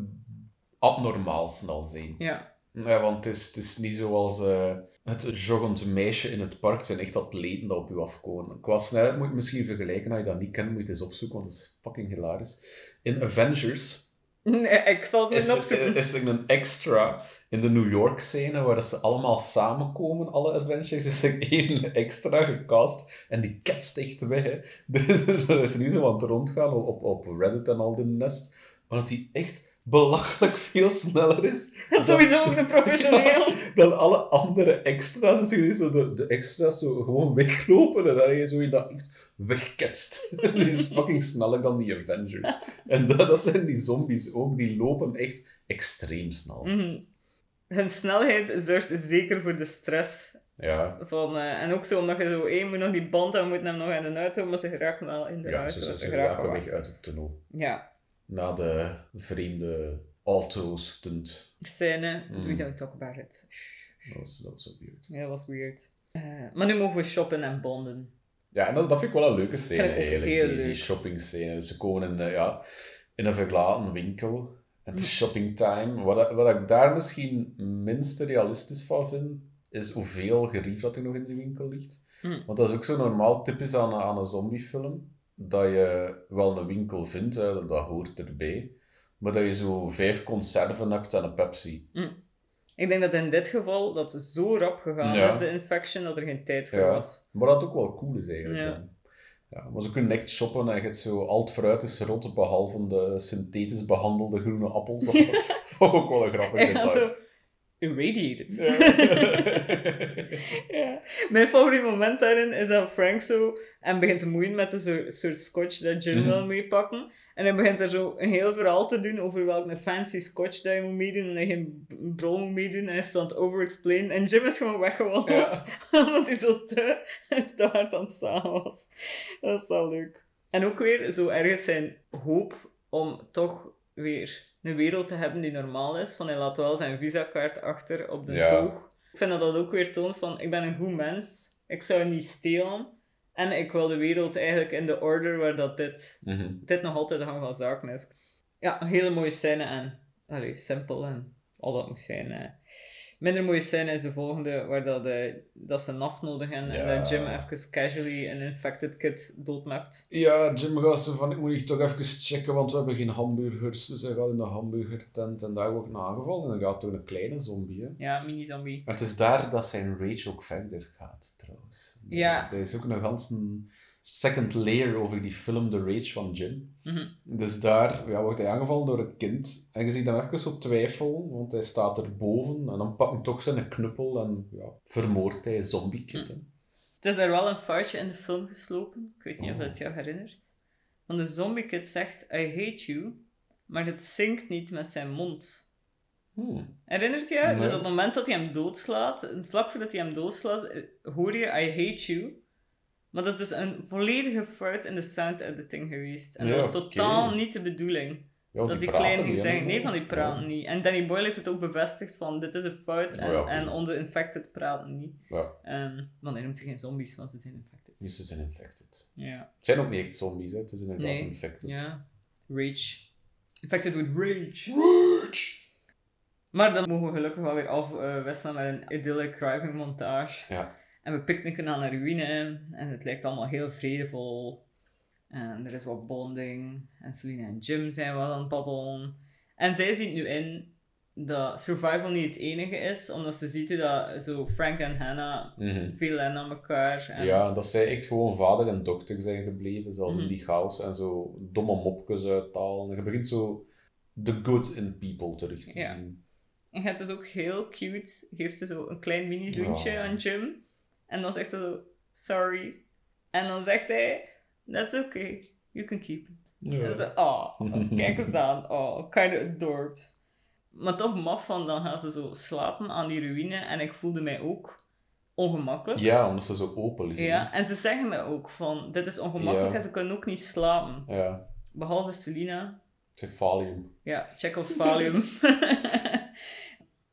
abnormaal snel zijn. ja. Ja, want het is, het is niet zoals eh, het joggend meisje in het park. Het zijn echt atleten dat op je afkomen. Qua snelheid moet je misschien vergelijken. Als je dat niet kent, moet je het eens opzoeken, want het is fucking hilarisch. In Avengers Nee, ik zal het niet opzoeken. is er een extra in de New York scène waar ze allemaal samenkomen, alle Avengers, is er één extra gecast en die ketst echt weg. Hè. Dus dat is nu zo aan het rondgaan op, op Reddit en al de nest, maar dat hij echt belachelijk veel sneller is Dat is sowieso ook een professioneel. dan alle andere extra's. Dus zo de, de extra's zo gewoon weglopen en dan je zo je dat echt wegketst. die is fucking sneller dan die Avengers. En dat, dat zijn die zombies ook, die lopen echt extreem snel. Mhm. Hun snelheid zorgt zeker voor de stress. Ja, Van, eh, en ook zo, omdat je zo, één moet nog die band en we moeten hem nog in de auto, maar ze geraken wel in de ja auto. ze, ze geraken geraken wel. weg uit de tunnel. Ja, Na de vreemde auto-stunt. scène, Mm. we don't talk about it. Shh. Dat was, dat was ook weird. Ja, dat was weird. Eh, maar nu mogen we shoppen en bonden. Ja, en dat, dat vind ik wel een leuke scène eigenlijk, die, die shopping scène. Ze komen in, eh, ja, in een verlaten winkel. En het is shopping time. Wat, wat ik daar misschien minst realistisch van vind, is hoeveel gerief dat er nog in die winkel ligt. Mm. Want dat is ook zo normaal typisch aan, een- aan een zombiefilm. Dat je wel een winkel vindt, hè, dat hoort erbij. Maar dat je zo vijf conserven hebt en een Pepsi. Ik denk dat in dit geval dat zo rap gegaan Ja. is, de infection, dat er geen tijd voor Ja. was. Maar dat ook wel cool is eigenlijk. Ja. dan. Ja, maar ze kunnen echt shoppen en je hebt zo al het fruit is rot, behalve de synthetisch behandelde groene appels. Dat vond ik ook wel een grappig detail. Irradiated. Ja. Ja. Mijn favoriete moment daarin is dat Frank zo en begint te moeien met een soort, soort scotch dat Jim Mhm. wil meepakken. En hij begint er zo een heel verhaal te doen over welke fancy scotch dat je moet meedoen en dat je geen brol moet meedoen. En hij is zo aan het over-explain. En Jim is gewoon weggewandeld. Ja. Omdat hij zo te, te hard aan het staan was. Dat is wel leuk. En ook weer zo ergens zijn hoop om toch weer een wereld te hebben die normaal is. Van hij laat wel zijn visakaart achter op de Ja. toog. Ik vind dat dat ook weer toont van, ik ben een goed mens. Ik zou niet stelen. En ik wil de wereld eigenlijk in de order waar dat dit, Mhm. dit nog altijd de gang van zaken is. Ja, een hele mooie scène en allee, simpel en al dat moet zijn. eh. Minder mooie scène is de volgende, waar dat, eh, dat ze naft nodig hebben en Ja. dat Jim even casually een infected kid doodmapt. Ja, Jim gaat zo van, ik moet hier toch even checken, want we hebben geen hamburgers. Dus hij gaat in de hamburgertent en daar wordt een aangevallen. En dan gaat door een kleine zombie. Hè. Ja, mini-zombie. Maar het is daar dat zijn rage ook verder gaat, trouwens. Ja. Er is ook een second layer over die film The Rage van Jim. Mhm. Dus daar ja, wordt hij aangevallen door een kind. En je ziet hem even zo twijfelen, want hij staat erboven. En dan pakt hij toch zijn knuppel en ja, vermoordt hij zombie kid. hè. Het is er wel een foutje in de film geslopen. Ik weet niet of Oh. het jou herinnert. Want de zombie kid zegt, I hate you, maar het zingt niet met zijn mond. Hmm. Herinnert je? Nee. Dus op het moment dat hij hem doodslaat, vlak voordat hij hem doodslaat, eh, hoor je I hate you. Maar dat is dus een volledige fout in de sound editing geweest. En Ja, dat was totaal niet de bedoeling. Ja, dat die praten kleine ging zeggen, nee, van die Ja. praten niet. En Danny Boyle heeft het ook bevestigd van, dit is een fout en, Oh onze infected praten niet. Ja, Ehm want hij noemt ze geen zombies, want ze zijn infected. dus ze zijn infected. Ja. Het zijn ook niet echt zombies, hè. het is inderdaad Nee. infected. Ja. Rage. Infected with rage. Rage! Maar dan mogen we gelukkig wel weer afwisselen met een idyllic driving montage. Ja. En we picknicken aan een ruïne en het lijkt allemaal heel vredevol. En er is wat bonding. En Selina en Jim zijn wel aan het babbelen. En zij ziet nu in dat survival niet het enige is, omdat ze ziet hoe dat zo Frank en Hannah Mhm. veel aan elkaar. En, Ja, dat zij echt gewoon vader en dochter zijn gebleven, zelfs Mhm. in die chaos, en zo domme mopjes uithalen. En je begint zo the good in people terug te Ja. zien. En het is ook heel cute. Geeft ze zo een klein mini-zoentje Ja. aan Jim. En dan zegt ze zo, sorry. En dan zegt hij, that's okay. You can keep it. En ze, oh, kijk eens aan. Oh, kind of adorbs. Maar toch maf van, dan gaan ze zo slapen aan die ruïne. En ik voelde mij ook ongemakkelijk. Ja, omdat ze zo open liggen. Ja, en ze zeggen me ook van, dit is ongemakkelijk Ja. en ze kunnen ook niet slapen. Ja, Behalve Selina. Cephalium. Ja, Chekhov's Valium.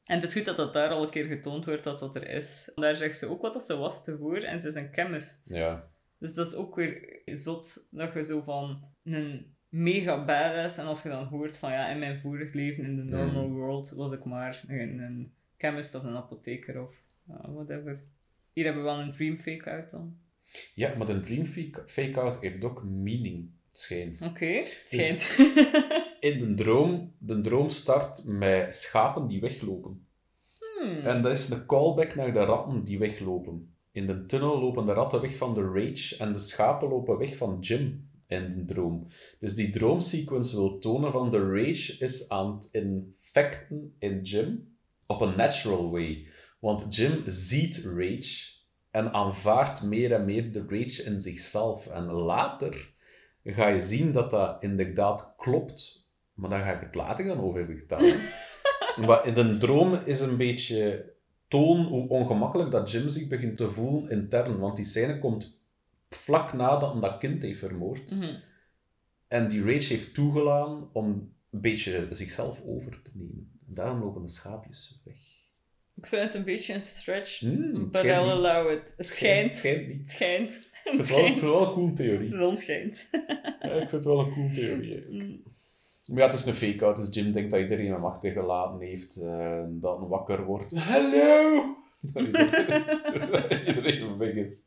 en het is goed dat dat daar al een keer getoond wordt dat dat er is. Daar zegt ze ook wat dat ze was tevoren en ze is een chemist. Ja. Dus dat is ook weer zot dat je zo van een mega badass en als je dan hoort van ja, in mijn vorig leven in de normal world was ik maar een, een chemist of een apotheker of whatever. Hier hebben we wel een dream fake-out dan. ja, maar de dream fake- fake-out heeft ook meaning, het schijnt. Oké, schijnt. In de droom, de droom start met schapen die weglopen. Hmm. En dat is een callback naar de ratten die weglopen. In de tunnel lopen de ratten weg van de rage en de schapen lopen weg van Jim in de droom. Dus die droomsequence wil tonen van de rage is aan het infecten in Jim op een natural way. Want Jim ziet rage en aanvaardt meer en meer de rage in zichzelf. En later ga je zien dat dat inderdaad klopt. Maar daar ga ik het later gaan over vertellen. Maar in de droom is een beetje toon hoe ongemakkelijk dat Jim zich begint te voelen intern. Want die scène komt vlak nadat hij dat kind heeft vermoord. Mhm. En die rage heeft toegelaten om een beetje zichzelf over te nemen. En daarom lopen de schaapjes weg. Ik vind het een beetje een stretch, het but schijnt I'll niet. allow it. Het schijnt. Niet. Het schijnt. Ik Het vind het wel, ik schijnt. vind het wel een cool theorie. De zon schijnt. Ja, ik vind het wel een cool theorie. Mm. Maar ja, het is een fake-out, dus Jim denkt dat iedereen hem achtergelaten heeft, eh, dat hij wakker wordt. Hallo! Dat iedereen, weg is.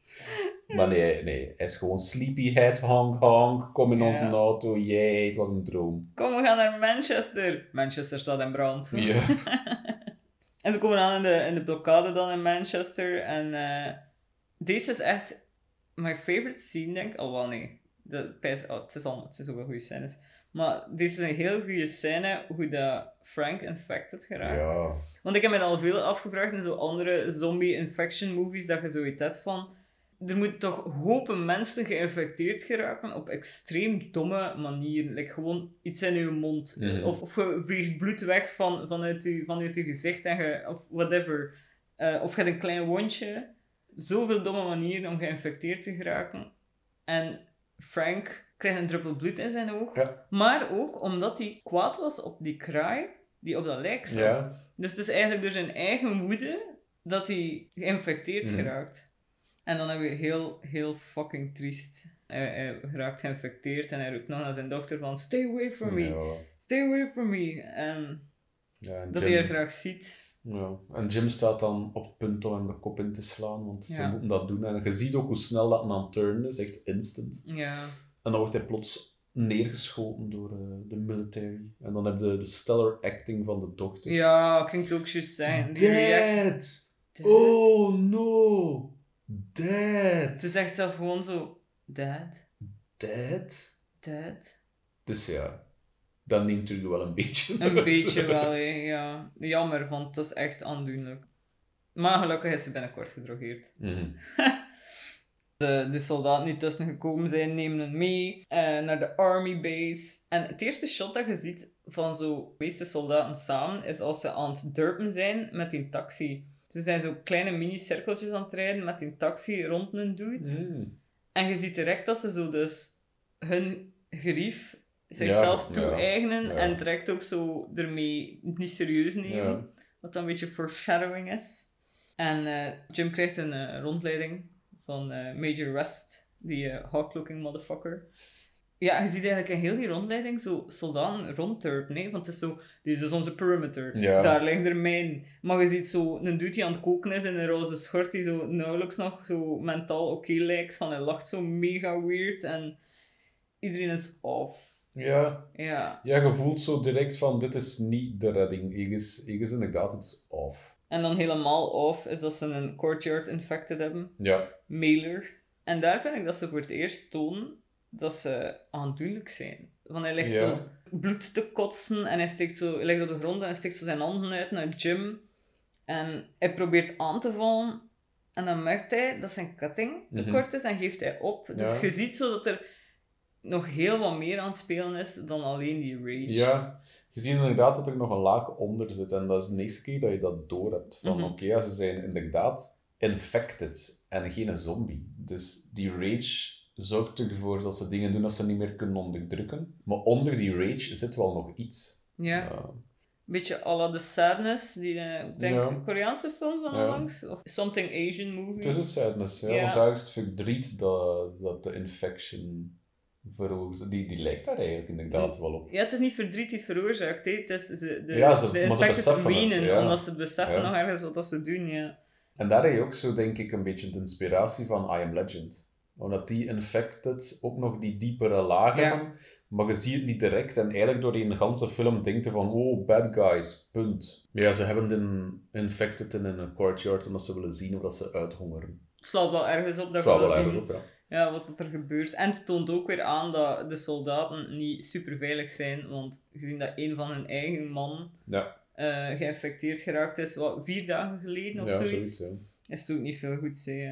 Maar nee, nee, hij is gewoon sleepyhead, honk honk, kom in Ja. onze auto, jee, het was een droom. Kom, we gaan naar Manchester. Manchester staat in brand. Ja. En ze komen aan in de, in de blokkade dan in Manchester. En eh, deze is echt my favorite scene, denk ik. Oh, wel nee. De, het, is al, het is ook goede scènes. Maar deze is een heel goede scène hoe dat Frank infected geraakt. ja. Want ik heb me al veel afgevraagd in zo andere zombie-infection movies, dat je zoiets hebt van... Er moeten toch hopen mensen geïnfecteerd geraken op extreem domme manieren. Like gewoon iets in je mond. Of, of je vliegt bloed weg van, vanuit, je, vanuit je gezicht en je, of whatever. Eh, of je hebt een klein wondje. Zoveel domme manieren om geïnfecteerd te geraken. En Frank krijgt een druppel bloed in zijn oog. Ja. Maar ook omdat hij kwaad was op die kraai die op dat lijk zat. Ja. Dus het is eigenlijk door zijn eigen woede dat hij geïnfecteerd Mhm. geraakt. En dan hebben we heel, heel fucking triest. Hij, hij geraakt geïnfecteerd en hij roept nog naar zijn dochter van stay away from me, Ja. stay away from me. En Ja, en dat Jim- hij er graag ziet. Ja. En Jim staat dan op het punt om hem de kop in te slaan, want ze moeten dat doen. En je ziet ook hoe snel dat aan het turnen is, echt instant. Ja. En dan wordt hij plots neergeschoten door eh, de military. En dan heb je de stellar acting van de dochter. Ja, het ook juist zijn. Dad! Oh no! Dad! Ze zegt zelf gewoon zo, dad, Dad? dad. Dus ja, dat neemt natuurlijk wel een beetje. Een uit. beetje wel, hè, ja. Jammer, want dat is echt aandoenlijk. Maar gelukkig is ze binnenkort gedrogeerd. Mhm. De, de soldaten die tussen gekomen zijn, nemen hem mee eh, naar de army base. En het eerste shot dat je ziet van zo meeste soldaten samen, is als ze aan het durpen zijn met die taxi. Ze zijn zo kleine mini-cirkeltjes aan het rijden met die taxi rond een dude. Mm. En je ziet direct dat ze zo dus hun gerief zichzelf Ja, toe-eigenen ja, ja. en direct ook zo ermee niet serieus nemen. Wat dan een beetje foreshadowing is. En eh, Jim krijgt een eh, rondleiding van eh, Major West, die eh, hawk-looking motherfucker. Ja, je ziet eigenlijk in heel die rondleiding zo soldaten rondturpen, hè? want het is zo, dit is onze perimeter, Ja. daar liggen er mijn. Maar je ziet zo een dude die aan het koken is in een roze schort, die zo nauwelijks nog zo mentaal oké lijkt, van hij lacht zo mega weird en iedereen is off. Ja. Ja. ja, je voelt zo direct van, dit is niet de redding. Ik is, ik is inderdaad iets off. En dan helemaal off is dat ze een courtyard infected hebben. Ja. mailer. En daar vind ik dat ze voor het eerst tonen dat ze aandoenlijk zijn. Want hij ligt Ja. zo bloed te kotsen en hij, steekt zo, hij ligt op de grond en hij steekt zo zijn handen uit naar Jim. En hij probeert aan te vallen en dan merkt hij dat zijn ketting te Mhm. kort is en geeft hij op. Dus je ziet zo dat er nog heel wat meer aan het spelen is dan alleen die rage. Ja, je ziet inderdaad dat er nog een laag onder zit. En dat is de eerste keer dat je dat door hebt. Van Mhm. oké, ja, ze zijn inderdaad infected en geen zombie. Dus die rage zorgt ervoor dat ze dingen doen dat ze niet meer kunnen onderdrukken. Maar onder die rage zit wel nog iets. Ja. Ja. Beetje à la The Sadness, die eh, ik denk Ja. een Koreaanse film van Ja. onlangs. Of Something Asian movie. Het is een sadness, ja, Ja. want daar is het verdriet dat, dat de infection veroorzaakt. Die, die lijkt daar eigenlijk inderdaad wel op. Ja, het is niet verdriet die veroorzaakt. hè. Het is ze, de, Ja, ze- de maar ze beseffen het, wenen, ja. omdat ze het beseffen Ja. nog ergens wat dat ze doen. Ja. En daar heb je ook zo, denk ik, een beetje de inspiratie van I Am Legend. Omdat die Infected ook nog die diepere lagen Ja. maar je ziet het niet direct. En eigenlijk door die hele film denkt je van, oh, bad guys, punt. Maar ja, ze hebben de Infected in een courtyard omdat ze willen zien of dat ze uithongeren. Het slaat wel ergens op dat Slaat wel ergens zien op, ja. Ja, wat er gebeurt. En het toont ook weer aan dat de soldaten niet super veilig zijn, want gezien dat een van hun eigen man Ja, eh, geïnfecteerd geraakt is, wat, vier dagen geleden of ja zoiets. is het ook niet veel goed. Eh.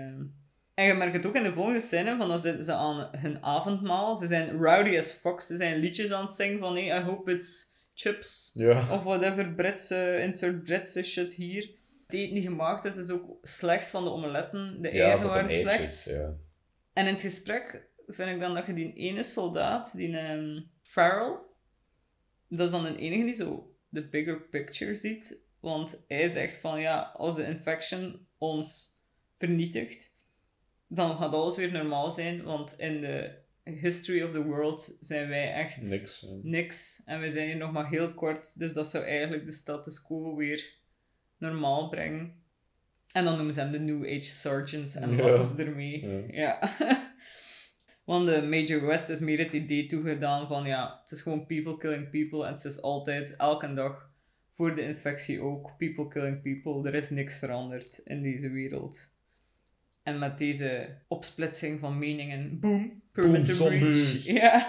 En je merkt het ook in de volgende scène, van dan zitten ze aan hun avondmaal. Ze zijn rowdy as fuck. Ze zijn liedjes aan het zingen van hey, I hope it's chips. Ja, Of whatever, Britse, insert Britse shit hier. Het eten die gemaakt is, is ook slecht van de omeletten. De eieren waren slecht. En in het gesprek vind ik dan dat je die ene soldaat, die ehm Farrell, dat is dan een enige die zo de bigger picture ziet. Want hij zegt van ja, als de infection ons vernietigt, dan gaat alles weer normaal zijn. Want in de history of the world zijn wij echt Niks. niks. En we zijn hier nog maar heel kort. Dus dat zou eigenlijk de status quo weer normaal brengen. En dan noemen ze hem de New Age Sergeants en Ja. lachen ze ermee. Ja. Ja. Want de Major West is meer het idee toegedaan van ja, het is gewoon people killing people. En het is altijd, elke dag, voor de infectie ook, people killing people. Er is niks veranderd in deze wereld. En met deze opsplitsing van meningen, boom, perimeter zombies. breach. Ja.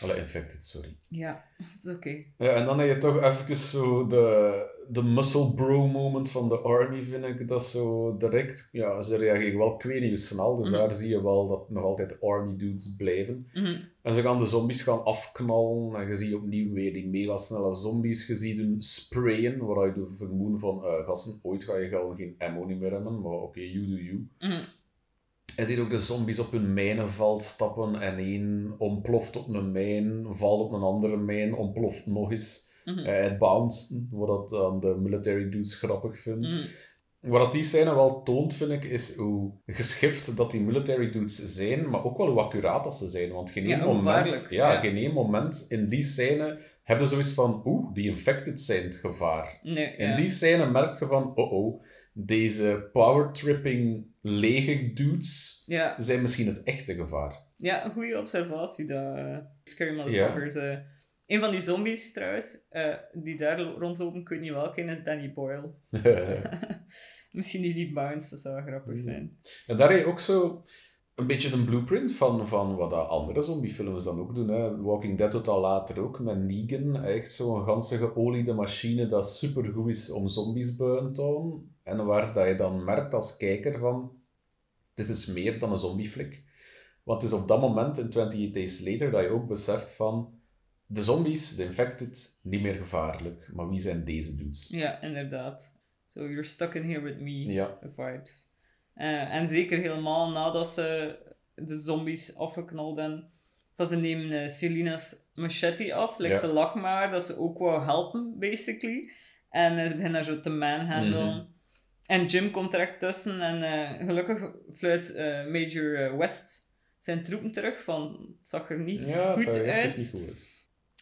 Alle infected, sorry. ja, het is oké. Ja, en dan heb je toch even zo de, de muscle bro moment van de army, vind ik. Dat zo direct, ja, ze reageren wel kwedig snel, dus Mhm. daar zie je wel dat nog altijd army dudes blijven. Mhm. En ze gaan de zombies gaan afknallen, en je ziet opnieuw weer die mega snelle zombies. Je ziet hun sprayen, waar je de vermoeden van, eh gasten, ooit ga je gewoon geen ammo niet meer hebben, maar oké, you do you. Mhm. Je ziet ook de zombies op hun mijnenveld stappen en één ontploft op een mijn, valt op een andere mijn, ontploft nog eens. Mhm. Eh, het bounced, wat dat aan de military dudes grappig vinden. Mhm. Wat dat die scène wel toont, vind ik, is hoe geschift dat die military dudes zijn, maar ook wel hoe accuraat dat ze zijn. Want geen Ja, moment, ja, ja. geen één moment in die scène hebben zoiets van, oeh, die infected zijn het gevaar. Nee, In ja. die scène merk je van, oh oh, deze power-tripping lege dudes Ja, zijn misschien het echte gevaar. ja, een goede observatie. Dat, eh, scary motherfuckers. eh. Een van die zombies trouwens, eh, die daar lo- rondlopen, ik weet niet welke, is Danny Boyle. Misschien die die Bounce, dat zou grappig Mm. zijn. En daar heb je ook zo een beetje een blueprint van, van wat andere zombiefilms dan ook doen. Hè. Walking Dead doet al later ook, met Negan. Echt zo'n ganse geoliede machine dat supergoed is om zombies buiten te houden. En waar dat je dan merkt als kijker van, dit is meer dan een zombieflik. Want het is op dat moment, in 28 Days Later, dat je ook beseft van, de zombies, de infected, niet meer gevaarlijk. Maar wie zijn deze dudes? Ja, inderdaad. So, you're stuck in here with me. Ja. vibes. Eh, en zeker helemaal nadat ze de zombies afgeknald hebben. Van ze nemen Selena's machete af. Like Ja. Ze lag maar dat ze ook wou helpen, basically. En ze beginnen haar zo te manhandelen. Mhm. En Jim komt direct tussen. En eh, gelukkig fluit Major West zijn troepen terug. Van, het zag er niet Ja, goed er uit. echt niet goed uit.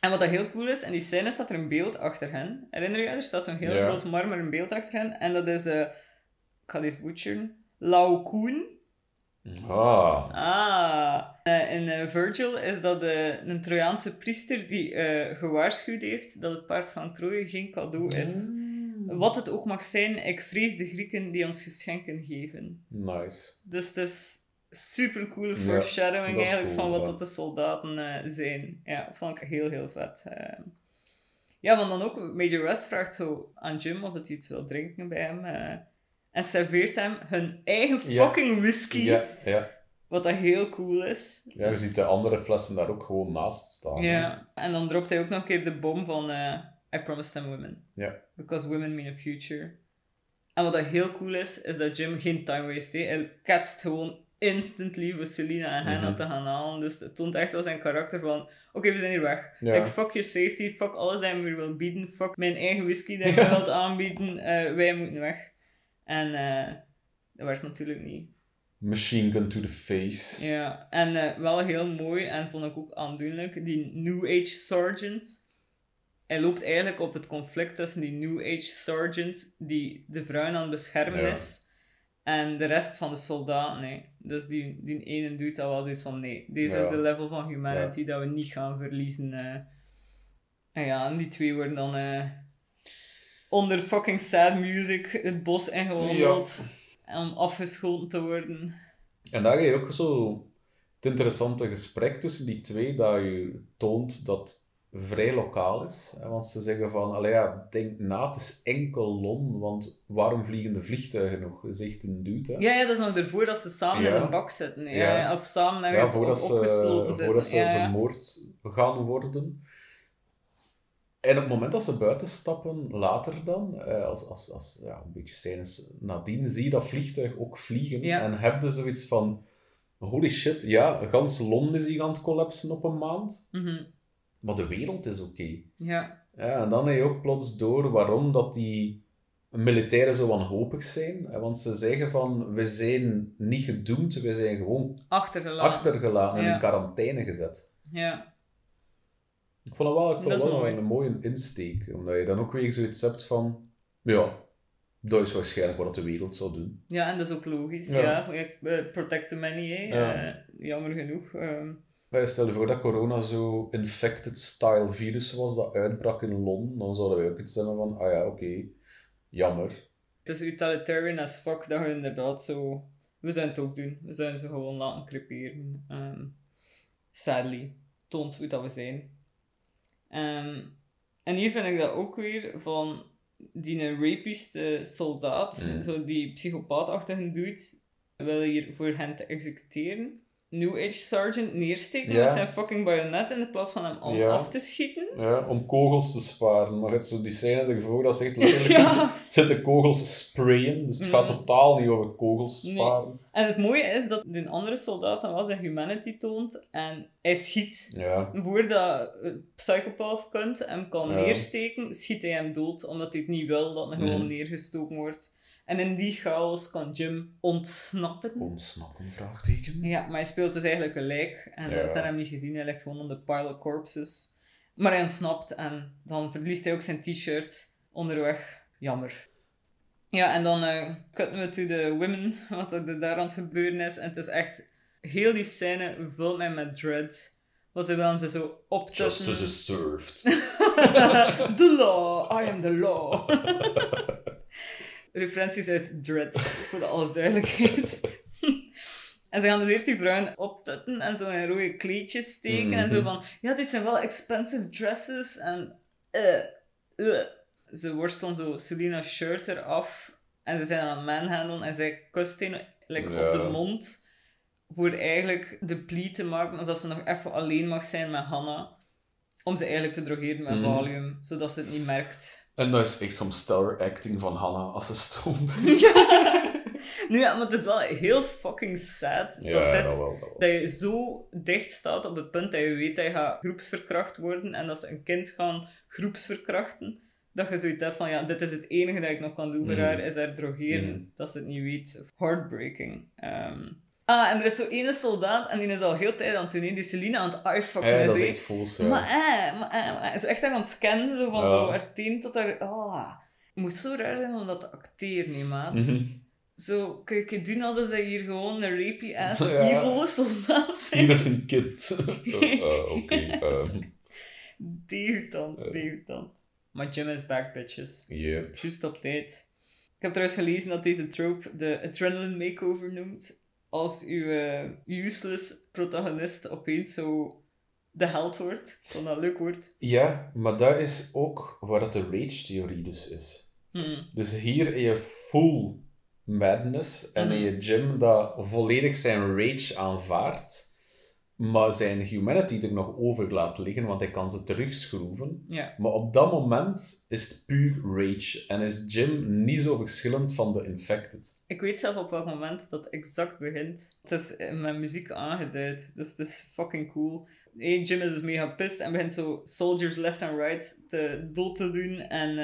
En wat dat heel cool is, in die scène staat er een beeld achter hen. Herinner je je? Er staat zo'n heel groot marmeren beeld achter hen. En dat is, eh ik ga deze butcheren, Lao Koen. Ah. Ah. Eh, in eh, Virgil is dat een Trojaanse priester die eh, gewaarschuwd heeft dat het paard van Troje geen cadeau is. Mm. Wat het ook mag zijn, ik vrees de Grieken die ons geschenken geven. Nice. Dus het is super coole foreshadowing eigenlijk cool, van wat ja. dat de soldaten eh, zijn. Ja, vond ik heel, heel vet. Eh, ja, want dan ook, Major West vraagt zo aan Jim of hij iets wil drinken bij hem. eh, en serveert hem hun eigen fucking whisky. Ja, ja. Wat dat heel cool is. Ja, je ziet de andere flessen daar ook gewoon naast staan. Ja, en dan dropt hij ook nog een keer de bom van I promised them women. Ja. Because women mean a future. En wat dat heel cool is, is dat Jim geen time waste. Hij ketst gewoon instantly voor Selina en Hannah Mhm. te gaan halen. Dus het toont echt wel zijn karakter van... Oké, we zijn hier weg. Ja. Like, fuck your safety, fuck alles dat je me wil bieden, fuck mijn eigen whisky dat je wilt aanbieden. eh, wij moeten weg. En eh, dat werd natuurlijk niet. Machine gun to the face. Ja, en eh, wel heel mooi en vond ik ook aandoenlijk, die New Age Sergeant. Hij loopt eigenlijk op het conflict tussen die New Age Sergeant, die de vrouwen aan het beschermen Ja. is, en de rest van de soldaten. Nee. Dus die, die ene dude dat was zoiets van, nee, deze Ja. is de level van humanity dat we niet gaan verliezen. eh. En ja, en die twee worden dan eh, onder fucking sad music het bos ingewandeld om afgeschoten te worden. En daar heb je ook zo het interessante gesprek tussen die twee, dat je toont dat vrij lokaal is. Want ze zeggen van, allee ja, denk na, het is enkel Lon, want waarom vliegen de vliegtuigen nog? Zegt een dude, hè? Ja, ja, dat is nog ervoor dat ze samen Ja. in een bak zitten. Ja, Ja. ja, Of samen Ja, ergens voordat op, ze, opgesloten zitten. voordat ze ja, ja. vermoord gaan worden. En op het moment dat ze buiten stappen, later dan, eh, als, als, als ja, een beetje scènes nadien, zie je dat vliegtuig ook vliegen. Ja. En heb je zoiets van, holy shit, ja, gans Londen is hier aan het collapsen op een maand. Mhm. Maar de wereld is oké. ja. Ja, en dan heb je ook plots door waarom dat die militairen zo wanhopig zijn. Want ze zeggen van, we zijn niet gedoemd, we zijn gewoon achtergelaten. achtergelaten en Ja. in quarantaine gezet. Ja. Ik vond het wel, ik vond Dat wel mooi. een mooie insteek. Omdat je dan ook weer zoiets hebt van... Ja, dat is waarschijnlijk wat de wereld zou doen. ja, en dat is ook logisch. Ja. Ja. Eh, Protect the many, hè. Ja. Eh, jammer genoeg. ehm. Stel je voor dat corona zo infected-style virus was dat uitbrak in Londen, dan zouden wij ook iets zeggen van, ah ja, oké, jammer. het is utilitarian as fuck dat je inderdaad zo... We zouden het ook doen. We zouden ze gewoon laten creperen. Ehm, sadly. Toont hoe dat we zijn. Ehm, en hier vind ik dat ook weer van die rapist eh, soldaat, Mm. zo die psychopaatachtige doet, wil hier voor hen te executeren. New Age Sergeant neersteken Ja. met zijn fucking bajonet in plaats van hem Ja. af te schieten. Ja, om kogels te sparen. Maar je hebt zo die scène ervoor dat ze echt letterlijk Ja. zitten kogels sprayen. Dus het gaat Mm. totaal niet over kogels Nee. sparen. En het mooie is dat de andere soldaat dan wel zijn humanity toont en hij schiet. Ja, Voordat een psychopath kunt hem kan neersteken, schiet hij hem dood, omdat hij het niet wil dat hij gewoon Mhm. neergestoken wordt. En in die chaos kan Jim ontsnappen. ontsnappen, vraagteken. Ja, maar hij speelt dus eigenlijk een lijk. En Ja. dat zijn hem niet gezien. Hij ligt gewoon onder pile of corpses. Maar hij ontsnapt en dan verliest hij ook zijn t-shirt onderweg. Jammer. Ja, en dan uh, cutten we to the women, wat er daar aan het gebeuren is. En het is echt... Heel die scène vult mij met dread. Was ze wel ze zo optussen... Justice is served. the law, I am the law. Referenties uit Dread, voor de alle duidelijkheid. En ze gaan dus eerst die vrouwen optutten en zo in rode kleedjes steken. En zo van, ja, dit zijn wel expensive dresses. En uh, uh. ze worstelen zo Selina's shirt eraf. En ze zijn aan het manhandelen en zij kust een like, Ja. op de mond. Voor eigenlijk de plea te maken dat ze nog even alleen mag zijn met Hannah. Om ze eigenlijk te drogeren met Mhm. Valium, zodat ze het niet merkt. En dat is echt soms stellar acting van Hannah als ze stond. Nu ja, maar het is wel heel fucking sad dat, dit, dat wel. Dat wel. dat je zo dicht staat op het punt dat je weet dat je gaat groepsverkracht worden en dat ze een kind gaan groepsverkrachten. Dat je zoiets hebt van, ja, dit is het enige dat ik nog kan doen voor Mhm. haar, is haar drogeren. Mhm. Dat ze het niet weet. Heartbreaking. Ehm, Ah, en er is zo ene soldaat en die is al heel tijd aan het doen, die Selina aan het eyefucken Ja, dat is echt ja. Maar eh, maar eh, maar is echt aan het scannen, zo van Ja. zo haar tot haar... Oh. Het moest zo raar zijn om dat te acteren, nee, maat. Mhm. Zo, kun je doen alsof dat hier gewoon een rapey-ass Ja. evil soldaat Hier bent? is een kind. Eh, eh, Oké. ehm, Degoutant, Eh. degoutant. Maar Jim is back, bitches. yeah. Juist op tijd. Ik heb trouwens gelezen dat deze trope de adrenaline makeover noemt. Als uw eh, useless protagonist opeens zo de held wordt. Ik vond dat leuk woord. Ja, maar dat is ook waar dat de rage-theorie dus is. Hmm. Dus hier heb je full madness en Mhm. heb je Jim dat volledig zijn rage aanvaardt, maar zijn humanity er nog over laat liggen, want hij kan ze terugschroeven. Ja. Maar op dat moment is het puur rage en is Jim niet zo verschillend van de infected. Ik weet zelf op welk moment dat exact begint. Het is eh, met muziek aangeduid, dus het is fucking cool. Hey, Jim is dus mega pissed en begint zo soldiers left and right te, dood te doen en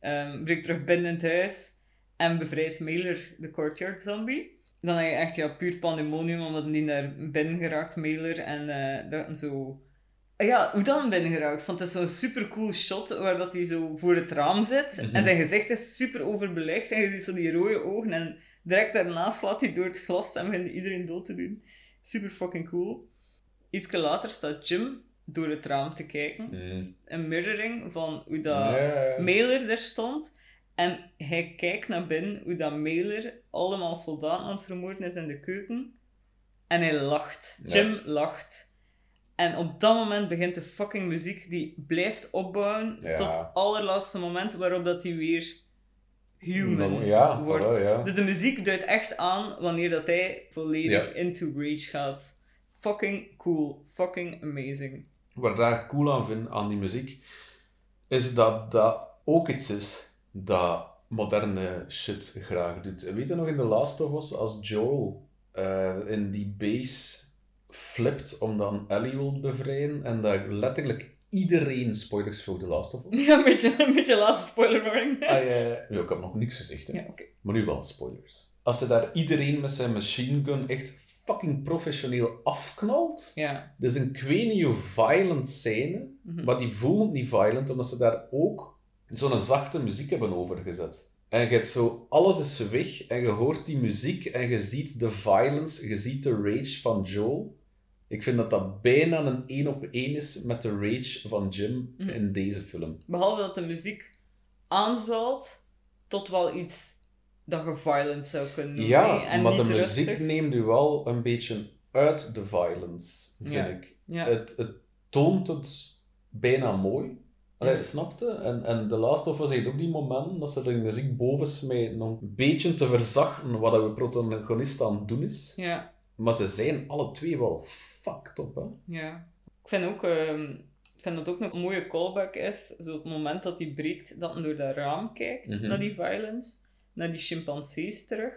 ehm breekt terug binnen in het huis en bevrijdt Mailer, de courtyard zombie. Dan heb je echt ja, puur pandemonium, omdat die naar binnen geraakt, Mailer, en eh, dat en zo... Ah Ja, hoe dan binnen geraakt? Want het is zo'n super cool shot waar dat hij zo voor het raam zit. Mhm. En zijn gezicht is super overbelicht. En je ziet zo die rode ogen. En direct daarna slaat hij door het glas en begint iedereen dood te doen. Super fucking cool. Iets later staat Jim door het raam te kijken. Mm. Een mirroring van hoe dat Ja. Mailer er stond. En hij kijkt naar binnen hoe dat Mailer allemaal soldaten aan het vermoorden is in de keuken. En hij lacht. Ja. Jim lacht. En op dat moment begint de fucking muziek die blijft opbouwen Ja. tot het allerlaatste moment waarop dat hij weer human Ja, wordt. Dus de muziek duidt echt aan wanneer dat hij volledig into rage gaat. Fucking cool. Fucking amazing. Wat ik daar cool aan vind aan die muziek, is dat dat ook iets is dat moderne shit graag doet. Weet je nog in The Last of Us, als Joel eh, in die base flipt om dan Ellie wil bevrijden en dat letterlijk iedereen, spoilers voor The Last of Us, Ja, een beetje, een beetje laatste spoiler warning. Ah, ja, ja. Ja, ik heb nog niks gezegd, hè. Ja, oké. maar nu wel spoilers. Als ze daar iedereen met zijn machine gun echt fucking professioneel afknalt, Ja. dat is een kwenio violent scène, Mhm. maar die voelt niet violent, omdat ze daar ook zo'n zachte muziek hebben overgezet. En je hebt zo, alles is weg, en je hoort die muziek, en je ziet de violence, je ziet de rage van Joel. Ik vind dat dat bijna een één op één is met de rage van Jim Mhm. in deze film. Behalve dat de muziek aanzwelt tot wel iets dat je violence zou kunnen noemen. Ja, en maar de muziek neemt u wel een beetje uit de violence, vind Ja. ik. Ja. Het, het toont het bijna mooi. Allee, snapte? En, en The Last of Us heeft ook die momenten dat ze de muziek boven smijten om een beetje te verzachten wat de protagonist aan het doen is. ja, Maar ze zijn alle twee wel fucked up, hè. ja. Ik vind ook... ehm, ik vind dat ook een mooie callback is, zo het moment dat hij breekt, dat hij door dat raam kijkt, Mhm. naar die violence, naar die chimpansees terug.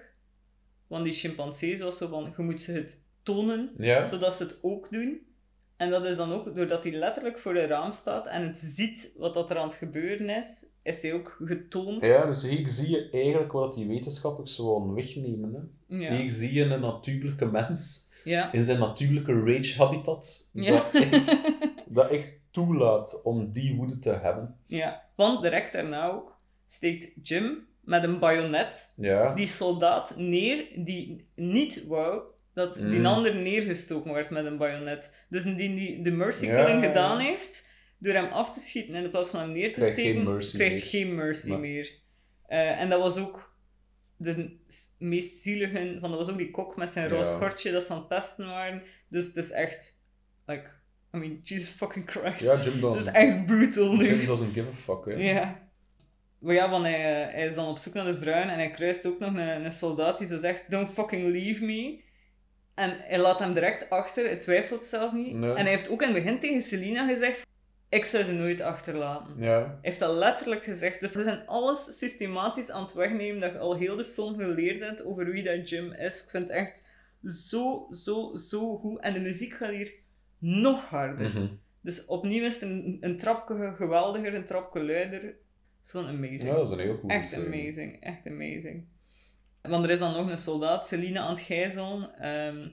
Want die chimpansees was zo van, je moet ze het tonen, Ja. zodat ze het ook doen. En dat is dan ook, doordat hij letterlijk voor het raam staat en het ziet wat dat er aan het gebeuren is, is hij ook getoond. Ja, dus hier zie je eigenlijk wat die wetenschappers gewoon wegnemen. Hè. Ja. Hier zie je een natuurlijke mens Ja. in zijn natuurlijke rage habitat. Ja. Dat, echt, dat echt toelaat om die woede te hebben. Ja, want direct daarna ook steekt Jim met een bajonet Ja. die soldaat neer die niet wou dat die Mm. ander neergestoken werd met een bajonet. Dus die, die de mercy killing ja, gedaan heeft, door hem af te schieten in plaats van hem neer te Krijgt steken, krijgt meer. geen mercy meer. Eh, en dat was ook de meest zielige, van dat was ook die kok met zijn roze Ja. schortje dat ze aan het testen waren. Dus het is echt, like, I mean, Jesus fucking Christ. Ja, Jim Het is doesn't, echt brutal nu. Jim doesn't give a fuck, hè. Ja. Maar ja, want hij, hij is dan op zoek naar de vrouw en hij kruist ook nog een, een soldaat die zo zegt, don't fucking leave me. En hij laat hem direct achter, hij twijfelt zelf niet. Nee. En hij heeft ook in het begin tegen Selina gezegd, ik zou ze nooit achterlaten. Ja. Hij heeft dat letterlijk gezegd. Dus ze zijn alles systematisch aan het wegnemen dat je al heel de film geleerd hebt over wie dat Jim is. Ik vind het echt zo, zo, zo goed. En de muziek gaat hier nog harder. Mhm. Dus opnieuw is het een, een trapje geweldiger, een trapje luider. Het is gewoon amazing. Ja, dat is een heel goed echt amazing, echt amazing. Want er is dan nog een soldaat, Selina, aan het gijzelen. ehm,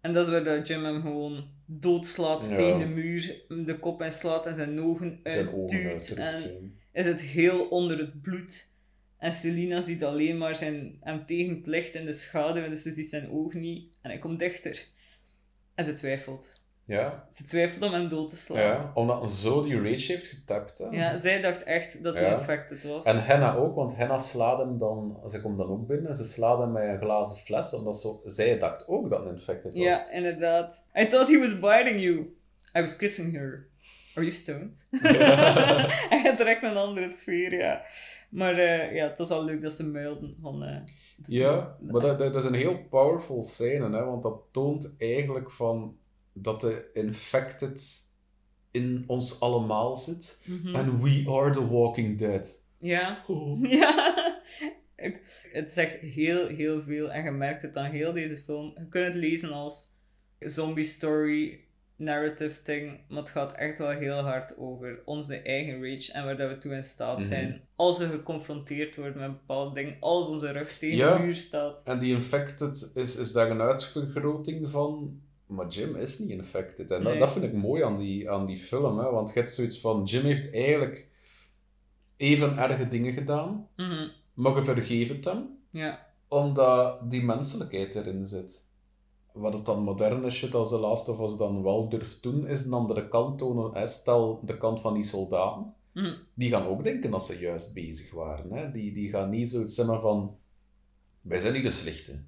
en dat is waar dat Jim hem gewoon doodslaat Ja. tegen de muur, de kop inslaat en zijn ogen uitduwt. En is het heel onder het bloed. En Selina ziet alleen maar zijn, hem tegen het licht in de schaduw, dus ze ziet zijn oog niet. En hij komt dichter. En ze twijfelt. Ja, Ze twijfelt om hem dood te slaan. ja, omdat zo die rage heeft getapt. Hè. Ja, zij dacht echt dat hij Ja. infected was. En Henna ook, want Henna slaat hem dan, ze komt dan ook binnen, en ze slaat hem met een glazen fles, omdat zo, zij dacht ook dat hij infected was. Ja, inderdaad. I thought he was biting you. I was kissing her. Are you stoned? Hij had direct een andere sfeer, ja. Maar eh, ja, het was wel leuk dat ze muilden van... eh, Ja, maar dat, dat is een heel powerful scène, hè, want dat toont eigenlijk van dat de infected in ons allemaal zit. mhm. En we are the walking dead. Ja. Oh. Ja. Het zegt heel, heel veel. En je merkt het aan heel deze film. Je kunt het lezen als zombie story, narrative thing. Maar het gaat echt wel heel hard over onze eigen rage. En waar dat we toe in staat Mhm. zijn. Als we geconfronteerd worden met bepaalde dingen. Als onze rug tegen Ja. de muur staat. En die infected is, is daar een uitvergroting van. Maar Jim is niet infected. En dat, Nee. dat vind ik mooi aan die, aan die film. Hè? Want je hebt zoiets van: Jim heeft eigenlijk even erge dingen gedaan, Mhm. maar je vergeeft het hem, Ja. omdat die menselijkheid erin zit. Wat het dan moderne shit als The Last of Us dan wel durft doen, is een andere kant tonen. Hè? Stel de kant van die soldaten. Mhm. Die gaan ook denken dat ze juist bezig waren. Hè? Die, die gaan niet zoiets zeggen van: wij zijn niet de slechte.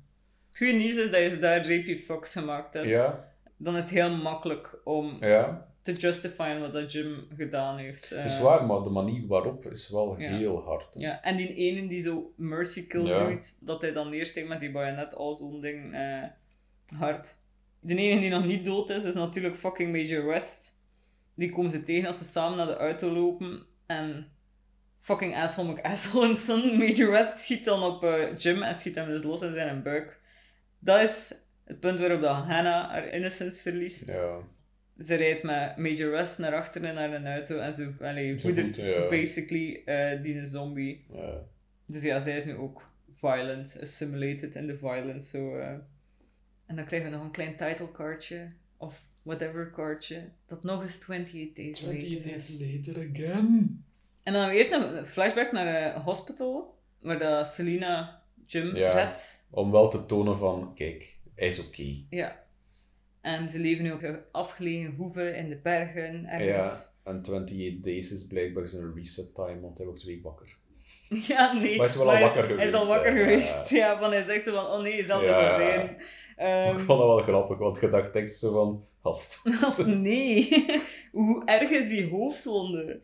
Het goede nieuws is dat je daar JP Fox gemaakt hebt. Ja, Dan is het heel makkelijk om ja. te justifyen wat dat Jim gedaan heeft. Dat is Eh, waar, maar de manier waarop is wel Ja. heel hard. hè. Ja, en die ene die zo mercy kill doet, dat hij dan neersteekt met die bajonet, al zo'n ding, eh, hard. De enige die nog niet dood is, is natuurlijk fucking Major West. Die komen ze tegen als ze samen naar de auto lopen. En fucking asshole McAssholinson. Major West schiet dan op eh, Jim en schiet hem dus los in zijn buik. Dat is het punt waarop dat Hannah haar innocence verliest. Ja. Ze rijdt met Major West naar achteren naar een auto en ze, allee, voedert voedt, ja. basically eh, die een zombie. ja. Dus ja, zij is nu ook violent, assimilated in the violence. Zo, eh. En dan krijgen we nog een klein title cardje, of whatever cardje, dat nog eens 28 days later is. later again. En dan hebben we eerst een flashback naar een hospital, waar dat Selina Ja. Om wel te tonen van, kijk, hij is oké. Ja. En ze leven nu een afgelegen hoeve in de bergen, ergens. Ja, en 28 days is blijkbaar zijn reset time, want hij wordt twee wakker. Ja, nee. Maar hij is wel al hij wakker Hij is al geweest, wakker hè. geweest, ja. Want hij zegt zo van, oh nee, zelfde Ja, ja, gordijn. Ik vond dat wel grappig, want je dacht echt zo van, gast. Nee. Hoe erg is die hoofdwonde?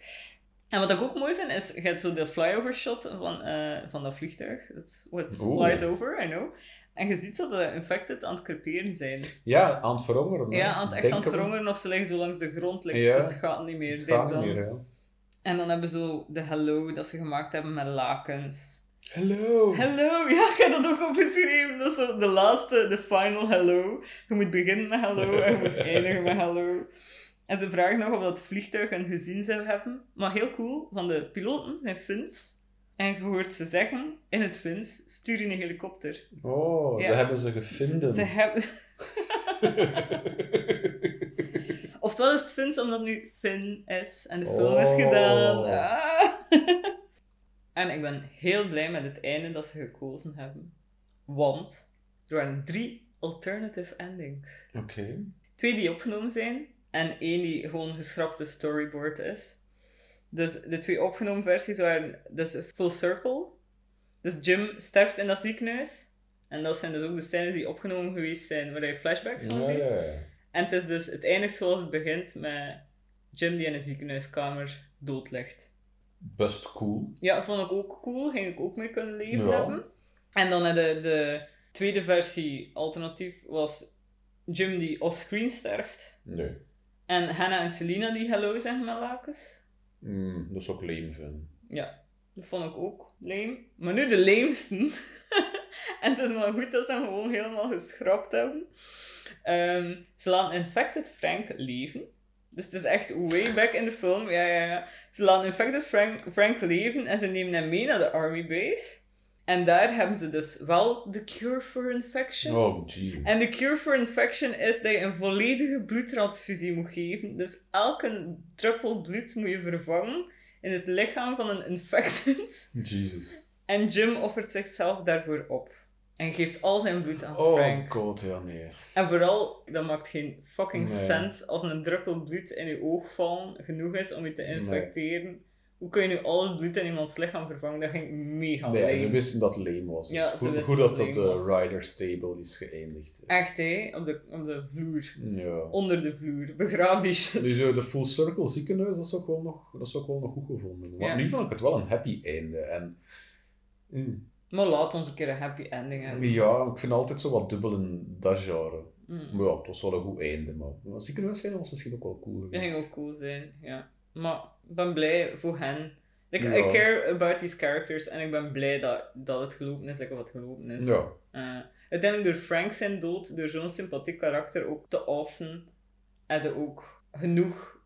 En wat ik ook mooi vind, is, je hebt zo de flyover shot van, eh, van dat vliegtuig. That's what Oeh. flies over, I know. En je ziet zo dat de infected aan het creperen zijn. Ja, aan het verhongeren. hè. Ja, aan het echt aan het verhongeren of ze liggen zo langs de grond. Like, Ja. Het gaat niet meer. Het niet dan. meer, ja. En dan hebben ze zo de hello dat ze gemaakt hebben met lakens. Hello. Hello, ja, ik heb dat ook opgeschreven. Dat is zo de laatste, de final hello. Je moet beginnen met hello en je moet eindigen met hello. En ze vragen nog of dat vliegtuig een gezin zou hebben. Maar heel cool, van de piloten zijn Fins. En je hoort ze zeggen, in het Fins, stuur je een helikopter. Oh, ze hebben ze Ze, gevonden. ze hebben... of Oftewel is het Fins omdat het nu Fin is en de film is Oh. gedaan. Ah. en ik ben heel blij met het einde dat ze gekozen hebben. Want er waren drie alternative endings. Oké. Twee die opgenomen zijn en één die gewoon geschrapte storyboard is. Dus de twee opgenomen versies waren dus full circle. Dus Jim sterft in dat ziekenhuis. En dat zijn dus ook de scènes die opgenomen geweest zijn waar je flashbacks van ziet. ja. En het is dus het eindigt zoals het begint met Jim die in een ziekenhuiskamer dood ligt. Best cool. Ja, vond ik ook cool. Ging ik ook mee kunnen leven Ja. hebben. En dan de, de tweede versie, alternatief, was Jim die offscreen sterft. Nee. En Hannah en Selina die hello zeggen met lakens. Mm, dat is ook lame vind. Ja, dat vond ik ook lame. Maar nu de lamesten. en het is maar goed dat ze hem gewoon helemaal geschrapt hebben. Ehm, ze laten Infected Frank leven. Dus het is echt way back in de film. Ja, ja, ja. Ze laten Infected Frank, Frank leven en ze nemen hem mee naar de army base. En daar hebben ze dus wel de cure for infection. Oh, Jesus. En de cure for infection is dat je een volledige bloedtransfusie moet geven. Dus elke druppel bloed moet je vervangen in het lichaam van een infected. Jesus. En Jim offert zichzelf daarvoor op. En geeft al zijn bloed aan Oh Frank. god, ja, nee. En vooral, dat maakt geen fucking Nee. sens als een druppel bloed in je oog vallen genoeg is om je te infecteren. Hoe kun je nu al het bloed in iemands lichaam vervangen? Dat ging mega Nee, lame. ze wisten dat het lame was. Dus Ja, ze goed, goed dat dat op de was. Riders Table is geëindigd. Echt, hè? Op de, op de vloer. Ja. Onder de vloer. Begraaf die shit. Zo de Full Circle ziekenhuis, dat is ook wel nog, dat is ook wel nog goed gevonden. Maar Ja. nu vond ik het wel een happy einde. En, mm. Maar laat ons een keer een happy ending hebben. ja, ik vind altijd zo wat dubbel in dat genre. Mm. Maar ja, het was wel een goed einde. Maar, maar ziekenhuis was misschien ook wel cool Dat geweest. ging ook cool zijn, ja. Maar ben blij voor hen. Like, Ja. I care about these characters en ik ben blij dat, dat het gelopen is, wat gelopen is. Ja. Eh, uiteindelijk door Frank zijn dood, door zo'n sympathiek karakter ook te offen, hadden ook genoeg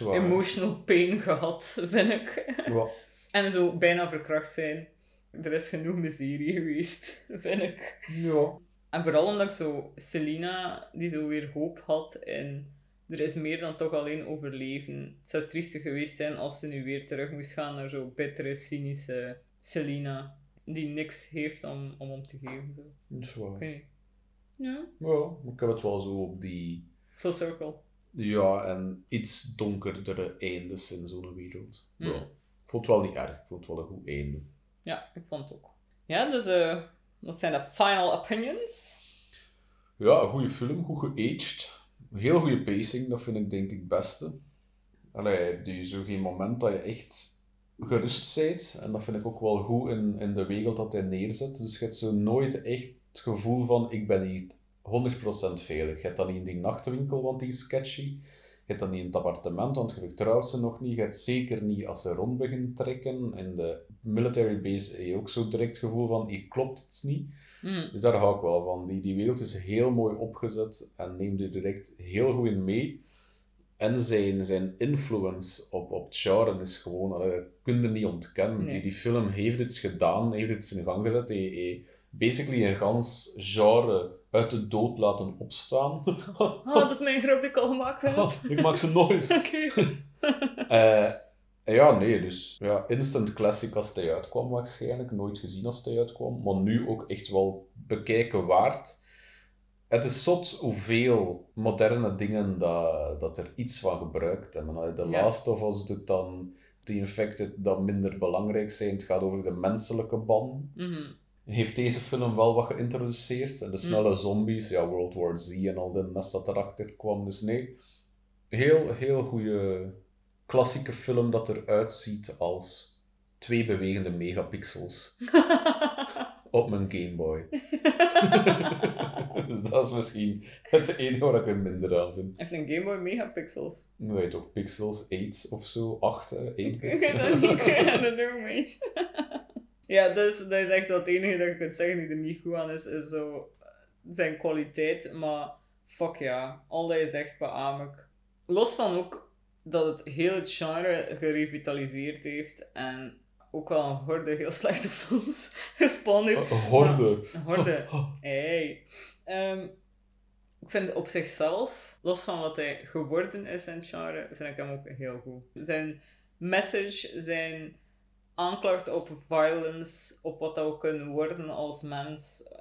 emotional pain gehad, vind ik. Ja. en zo bijna verkracht zijn. Er is genoeg miserie geweest, vind ik. ja. En vooral omdat ik zo Selina, die zo weer hoop had in er is meer dan toch alleen overleven. Het zou triestig geweest zijn als ze nu weer terug moest gaan naar zo'n bittere, cynische Selina, die niks heeft om om, om te geven. Zo. Waar. Weet niet. Ja, Ja, ik heb het wel zo op die... full circle. Ja, en iets donkerdere eindes in zo'n wereld. Hmm. Ja. Ik vond het wel niet erg. Ik vond het wel een goed einde. Ja, ik vond het ook. Ja, dus eh wat zijn de final opinions? Ja, een goede film, goed geaged. Heel goede pacing, dat vind ik denk ik het beste. Allee, die zo geen moment dat je echt gerust bent. En dat vind ik ook wel goed in, in de wereld dat hij neerzet. Dus je hebt zo nooit echt het gevoel van, ik ben hier 100% veilig. Je hebt dat niet in die nachtwinkel, want die is sketchy. Hebt dat niet in het appartement, want je vertrouwt ze nog niet. Je hebt zeker niet als ze rond begint trekken. In de military base heb je ook zo direct het gevoel van, hier klopt iets niet. Hmm. Dus daar hou ik wel van. Die, die wereld is heel mooi opgezet en neemt je direct heel goed in mee. En zijn, zijn influence op, op het genre is gewoon, dat kun je niet ontkennen. Nee. Die, die film heeft iets gedaan, heeft iets in gang gezet. Hij basically een gans genre uit de dood laten opstaan. Ah, dat is mijn grap die ik al gemaakt heb. ik maak ze nooit. Oké. Eh, ja, nee, dus ja, instant classic als hij uitkwam waarschijnlijk. Nooit gezien als hij uitkwam. Maar nu ook echt wel bekijken waard. Het is zot hoeveel moderne dingen dat, dat er iets van gebruikt hebben. De Ja. Last of Us doet dan die Infected dat minder belangrijk zijn. Het gaat over de menselijke band. Mhm. Heeft deze film wel wat geïntroduceerd. En de snelle zombies, ja, World War Z en al de nest dat erachter kwam. Dus nee, heel, heel goede klassieke film dat eruit ziet als twee bewegende megapixels op mijn Game Boy. dus dat is misschien het enige waar ik er minder aan vind. Heeft een Game Boy megapixels. Je toch, pixels 8 of zo, 8, hè, 1 Ik pixel. weet dat niet, ik mate. Ja, dus, dat is echt het enige dat je kunt zeggen die er niet goed aan is, is zo zijn kwaliteit. Maar fuck ja, al dat je zegt beaam ik. Los van ook dat het heel het genre gerevitaliseerd heeft en ook wel een horde heel slechte films gespannen heeft. Een horde. Een horde. Hey. Ehm, ik vind op zichzelf, los van wat hij geworden is in het genre, vind ik hem ook heel goed. Zijn message, zijn aanklacht op violence, op wat dat we kunnen worden als mens, eh,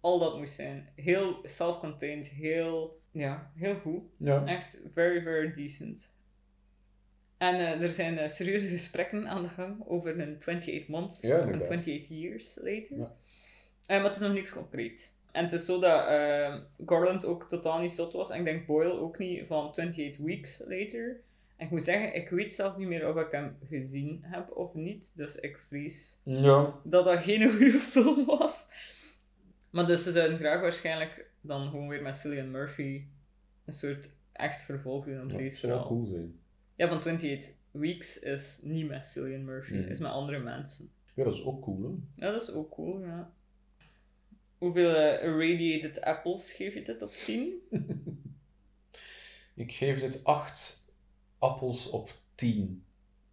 al dat moest zijn. Heel self-contained, heel, ja, heel goed. Ja. Echt very, very decent. En eh, er zijn eh, serieuze gesprekken aan de gang over een 28 months Ja, of een inderdaad. 28 years later. Ja. Maar het is nog niks concreet. En het is zo dat Garland ook totaal niet zot was. En ik denk Boyle ook niet van 28 weeks later. En ik moet zeggen, ik weet zelf niet meer of ik hem gezien heb of niet. Dus ik vrees Ja. dat dat geen goede film was. Maar dus ze zouden graag waarschijnlijk dan gewoon weer met Cillian Murphy een soort echt vervolg doen op Ja, deze dat zou cool zijn. Ja, van 28 Weeks is niet met Cillian Murphy, is met andere mensen. Ja, dat is ook cool, hè. Ja, dat is ook cool, ja. Hoeveel eh, irradiated apples geef je dit op 10? Ik geef dit 8 appels op 10.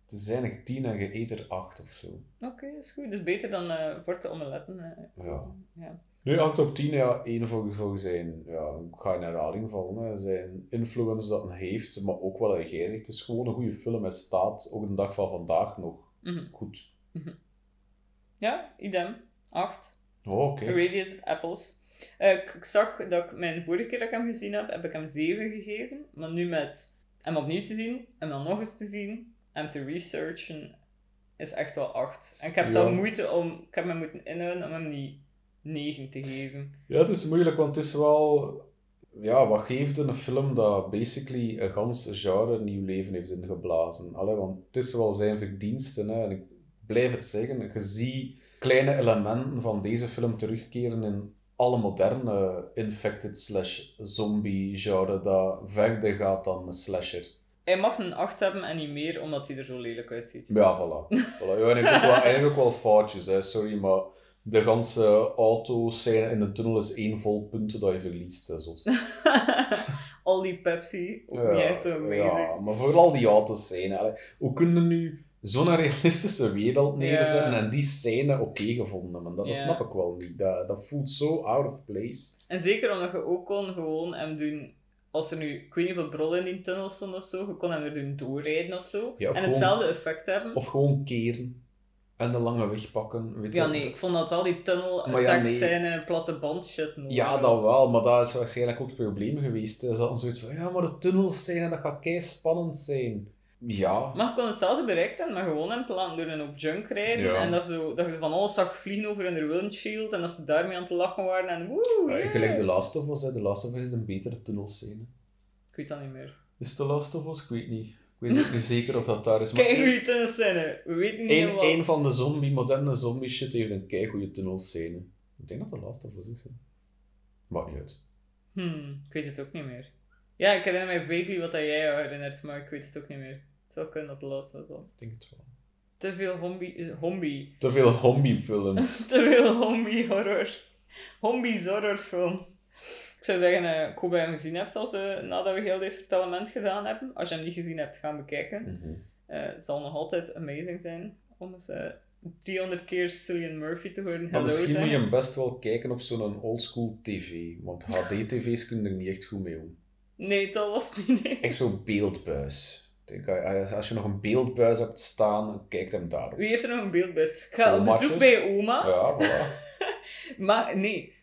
Het is eigenlijk 10 en je eet er 8 of zo. Oké, dat is goed. Dus beter dan eh forte omeletten. eh. Ja. ja. Nu 8 op 10, ja, één voor zijn, ja, ik ga in herhaling vallen, hè, zijn influence dat hij heeft, maar ook wat jij zegt, het is gewoon een goede film, hij staat ook de dag van vandaag nog Mhm. goed. Ja, idem. 8. Oh, oké. Irradiated apples. Eh, ik, ik zag dat ik mijn vorige keer dat ik hem gezien heb, heb ik hem 7 gegeven. Maar nu met hem opnieuw te zien, en dan nog eens te zien, en te researchen, is echt wel 8. En ik heb Ja. zelf moeite om, ik heb me moeten inhouden om hem niet 9 te geven. Ja, het is moeilijk, want het is wel... Ja, wat geeft een film dat basically een gans genre nieuw leven heeft ingeblazen? Allee, want het is wel zijn verdiensten, hè. En ik blijf het zeggen, je ziet kleine elementen van deze film terugkeren in alle moderne infected slash zombie genre dat verder gaat dan een slasher. Hij mag een 8 hebben en niet meer, omdat hij er zo lelijk uitziet. Ja, voilà. voilà. Ja, en ik ook wel, eigenlijk ook wel foutjes, hè. sorry, maar de ganse auto-scène in de tunnel is één vol punten dat je verliest, hè, zot. Al die Pepsi, ook niet echt zo amazing. ja, maar vooral die autoscène. Hoe kun je nu zo'n realistische wereld neerzetten Ja. en die scène oké gevonden hebben? Dat, dat Ja. snap ik wel niet. Dat, dat voelt zo out of place. En zeker omdat je ook kon gewoon hem doen, als er nu, ik weet niet hoeveel brol in die tunnel stond of zo, je kon hem er doen doorrijden of zo. Ja, of en gewoon- hetzelfde effect hebben. Of gewoon keren en de lange weg pakken. Weet ja, nee, ik vond dat wel die tunnel Maar ja, attack nee. zijn platte band shit nodig Ja, dat wel, maar dat is waarschijnlijk ook het probleem geweest. Ze hadden zoiets van, ja, maar de tunnels zijn en dat gaat kei spannend zijn. Ja, Maar je kon hetzelfde bereikt hebben, maar gewoon hem te laten door een op junk rijden. Ja. En dat, zo, dat je van alles zag vliegen over hun windshield. En dat ze daarmee aan het lachen waren. En woe, Ja, yeah. gelijk The Last of Us. Hè. The Last of Us is een betere tunnelscène. Ik weet dat niet meer. Is The Last of Us? Ik weet niet. Ik weet ook niet zeker of dat daar is. Maar Kijk, één- goede tunnelscène. We weten niet helemaal. één van de zombie, moderne zombie shit heeft een keigoede tunnelscène. Ik denk dat The Last of Us is. Hè. Maakt niet uit. Hmm, ik weet het ook niet meer. Ja, ik herinner mij vaguely wat dat jij herinnert, maar ik weet het ook niet meer. Het zou kunnen dat de laatste was. Ik denk het wel. Te veel hombi... eh. Te veel zombie-films. Te veel hombi horror. Hombies horrorfilms. Ik zou zeggen, eh, ik hoop dat je hem gezien hebt als, eh, nadat we heel deze vertellement gedaan hebben. Als je hem niet gezien hebt, gaan bekijken. Mhm. Het zal nog altijd amazing zijn om eens eh 300 keer Cillian Murphy te horen Maar misschien moet je hem best wel kijken op zo'n oldschool tv. Want HD-tv's kunnen er niet echt goed mee om. Nee, dat was het niet. nee. Echt zo'n beeldbuis. Als- je nog een beeldbuis hebt staan, kijk hem daarop. Wie heeft er nog een beeldbuis? Ga op bezoek bij oma. Ja, voilà. Maar nee,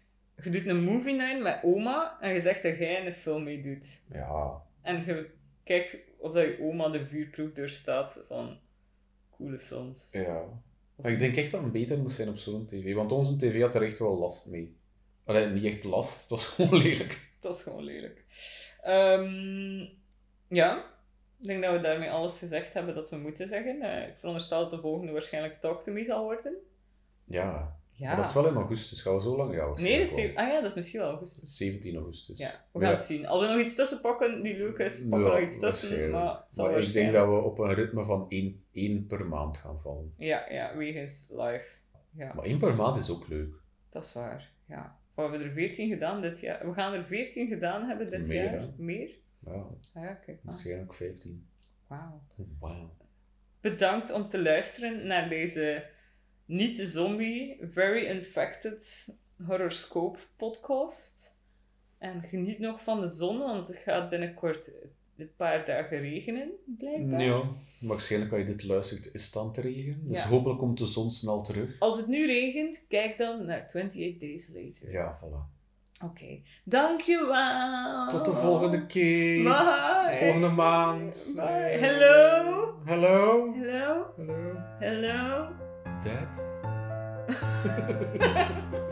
je doet een movie night met oma en je zegt dat jij in de film meedoet. Ja. En je kijkt of dat je oma de vuurproef doorstaat van coole films. Ja. Maar ik denk echt dat het beter moest zijn op zo'n tv. Want onze tv had er echt wel last mee. Alleen niet echt last, het was gewoon lelijk. Dat is gewoon lelijk. Ehm, ja, ik denk dat we daarmee alles gezegd hebben dat we moeten zeggen. Eh, ik veronderstel dat de volgende waarschijnlijk Talk to Me zal worden. Ja. Ja. Maar dat is wel in augustus. Gaan we zo lang? Ja, Nee, dat is, ah ja, dat is misschien wel augustus. 17 augustus. Ja, we gaan het zien. Als we nog iets tussen pakken die leuk is, pakken we Ja, nog iets tussen. Maar, ik denk dat we op een ritme van één, één per maand gaan vallen. Ja, ja, wegens live. Ja. Maar één per maand is ook leuk. Dat is waar, ja. We hebben er 14 gedaan dit jaar. We gaan er 14 gedaan hebben dit Meer, jaar. hè? Meer? Ja, Ah ja, kijk. waarschijnlijk 15. Wauw. Wauw. Bedankt om te luisteren naar deze niet-zombie, very infected horoscope podcast. En geniet nog van de zon, want het gaat binnenkort een paar dagen regenen, blijkbaar. Ja, waarschijnlijk als je dit luistert is het aan het regenen. Dus Ja. hopelijk komt de zon snel terug. Als het nu regent, kijk dan naar 28 Days Later. Ja, voilà. Oké. Dankjewel. Tot de volgende keer. Bye. Tot volgende maand. Bye. Hello. Hello. Hello. Hello. Hello. Dad.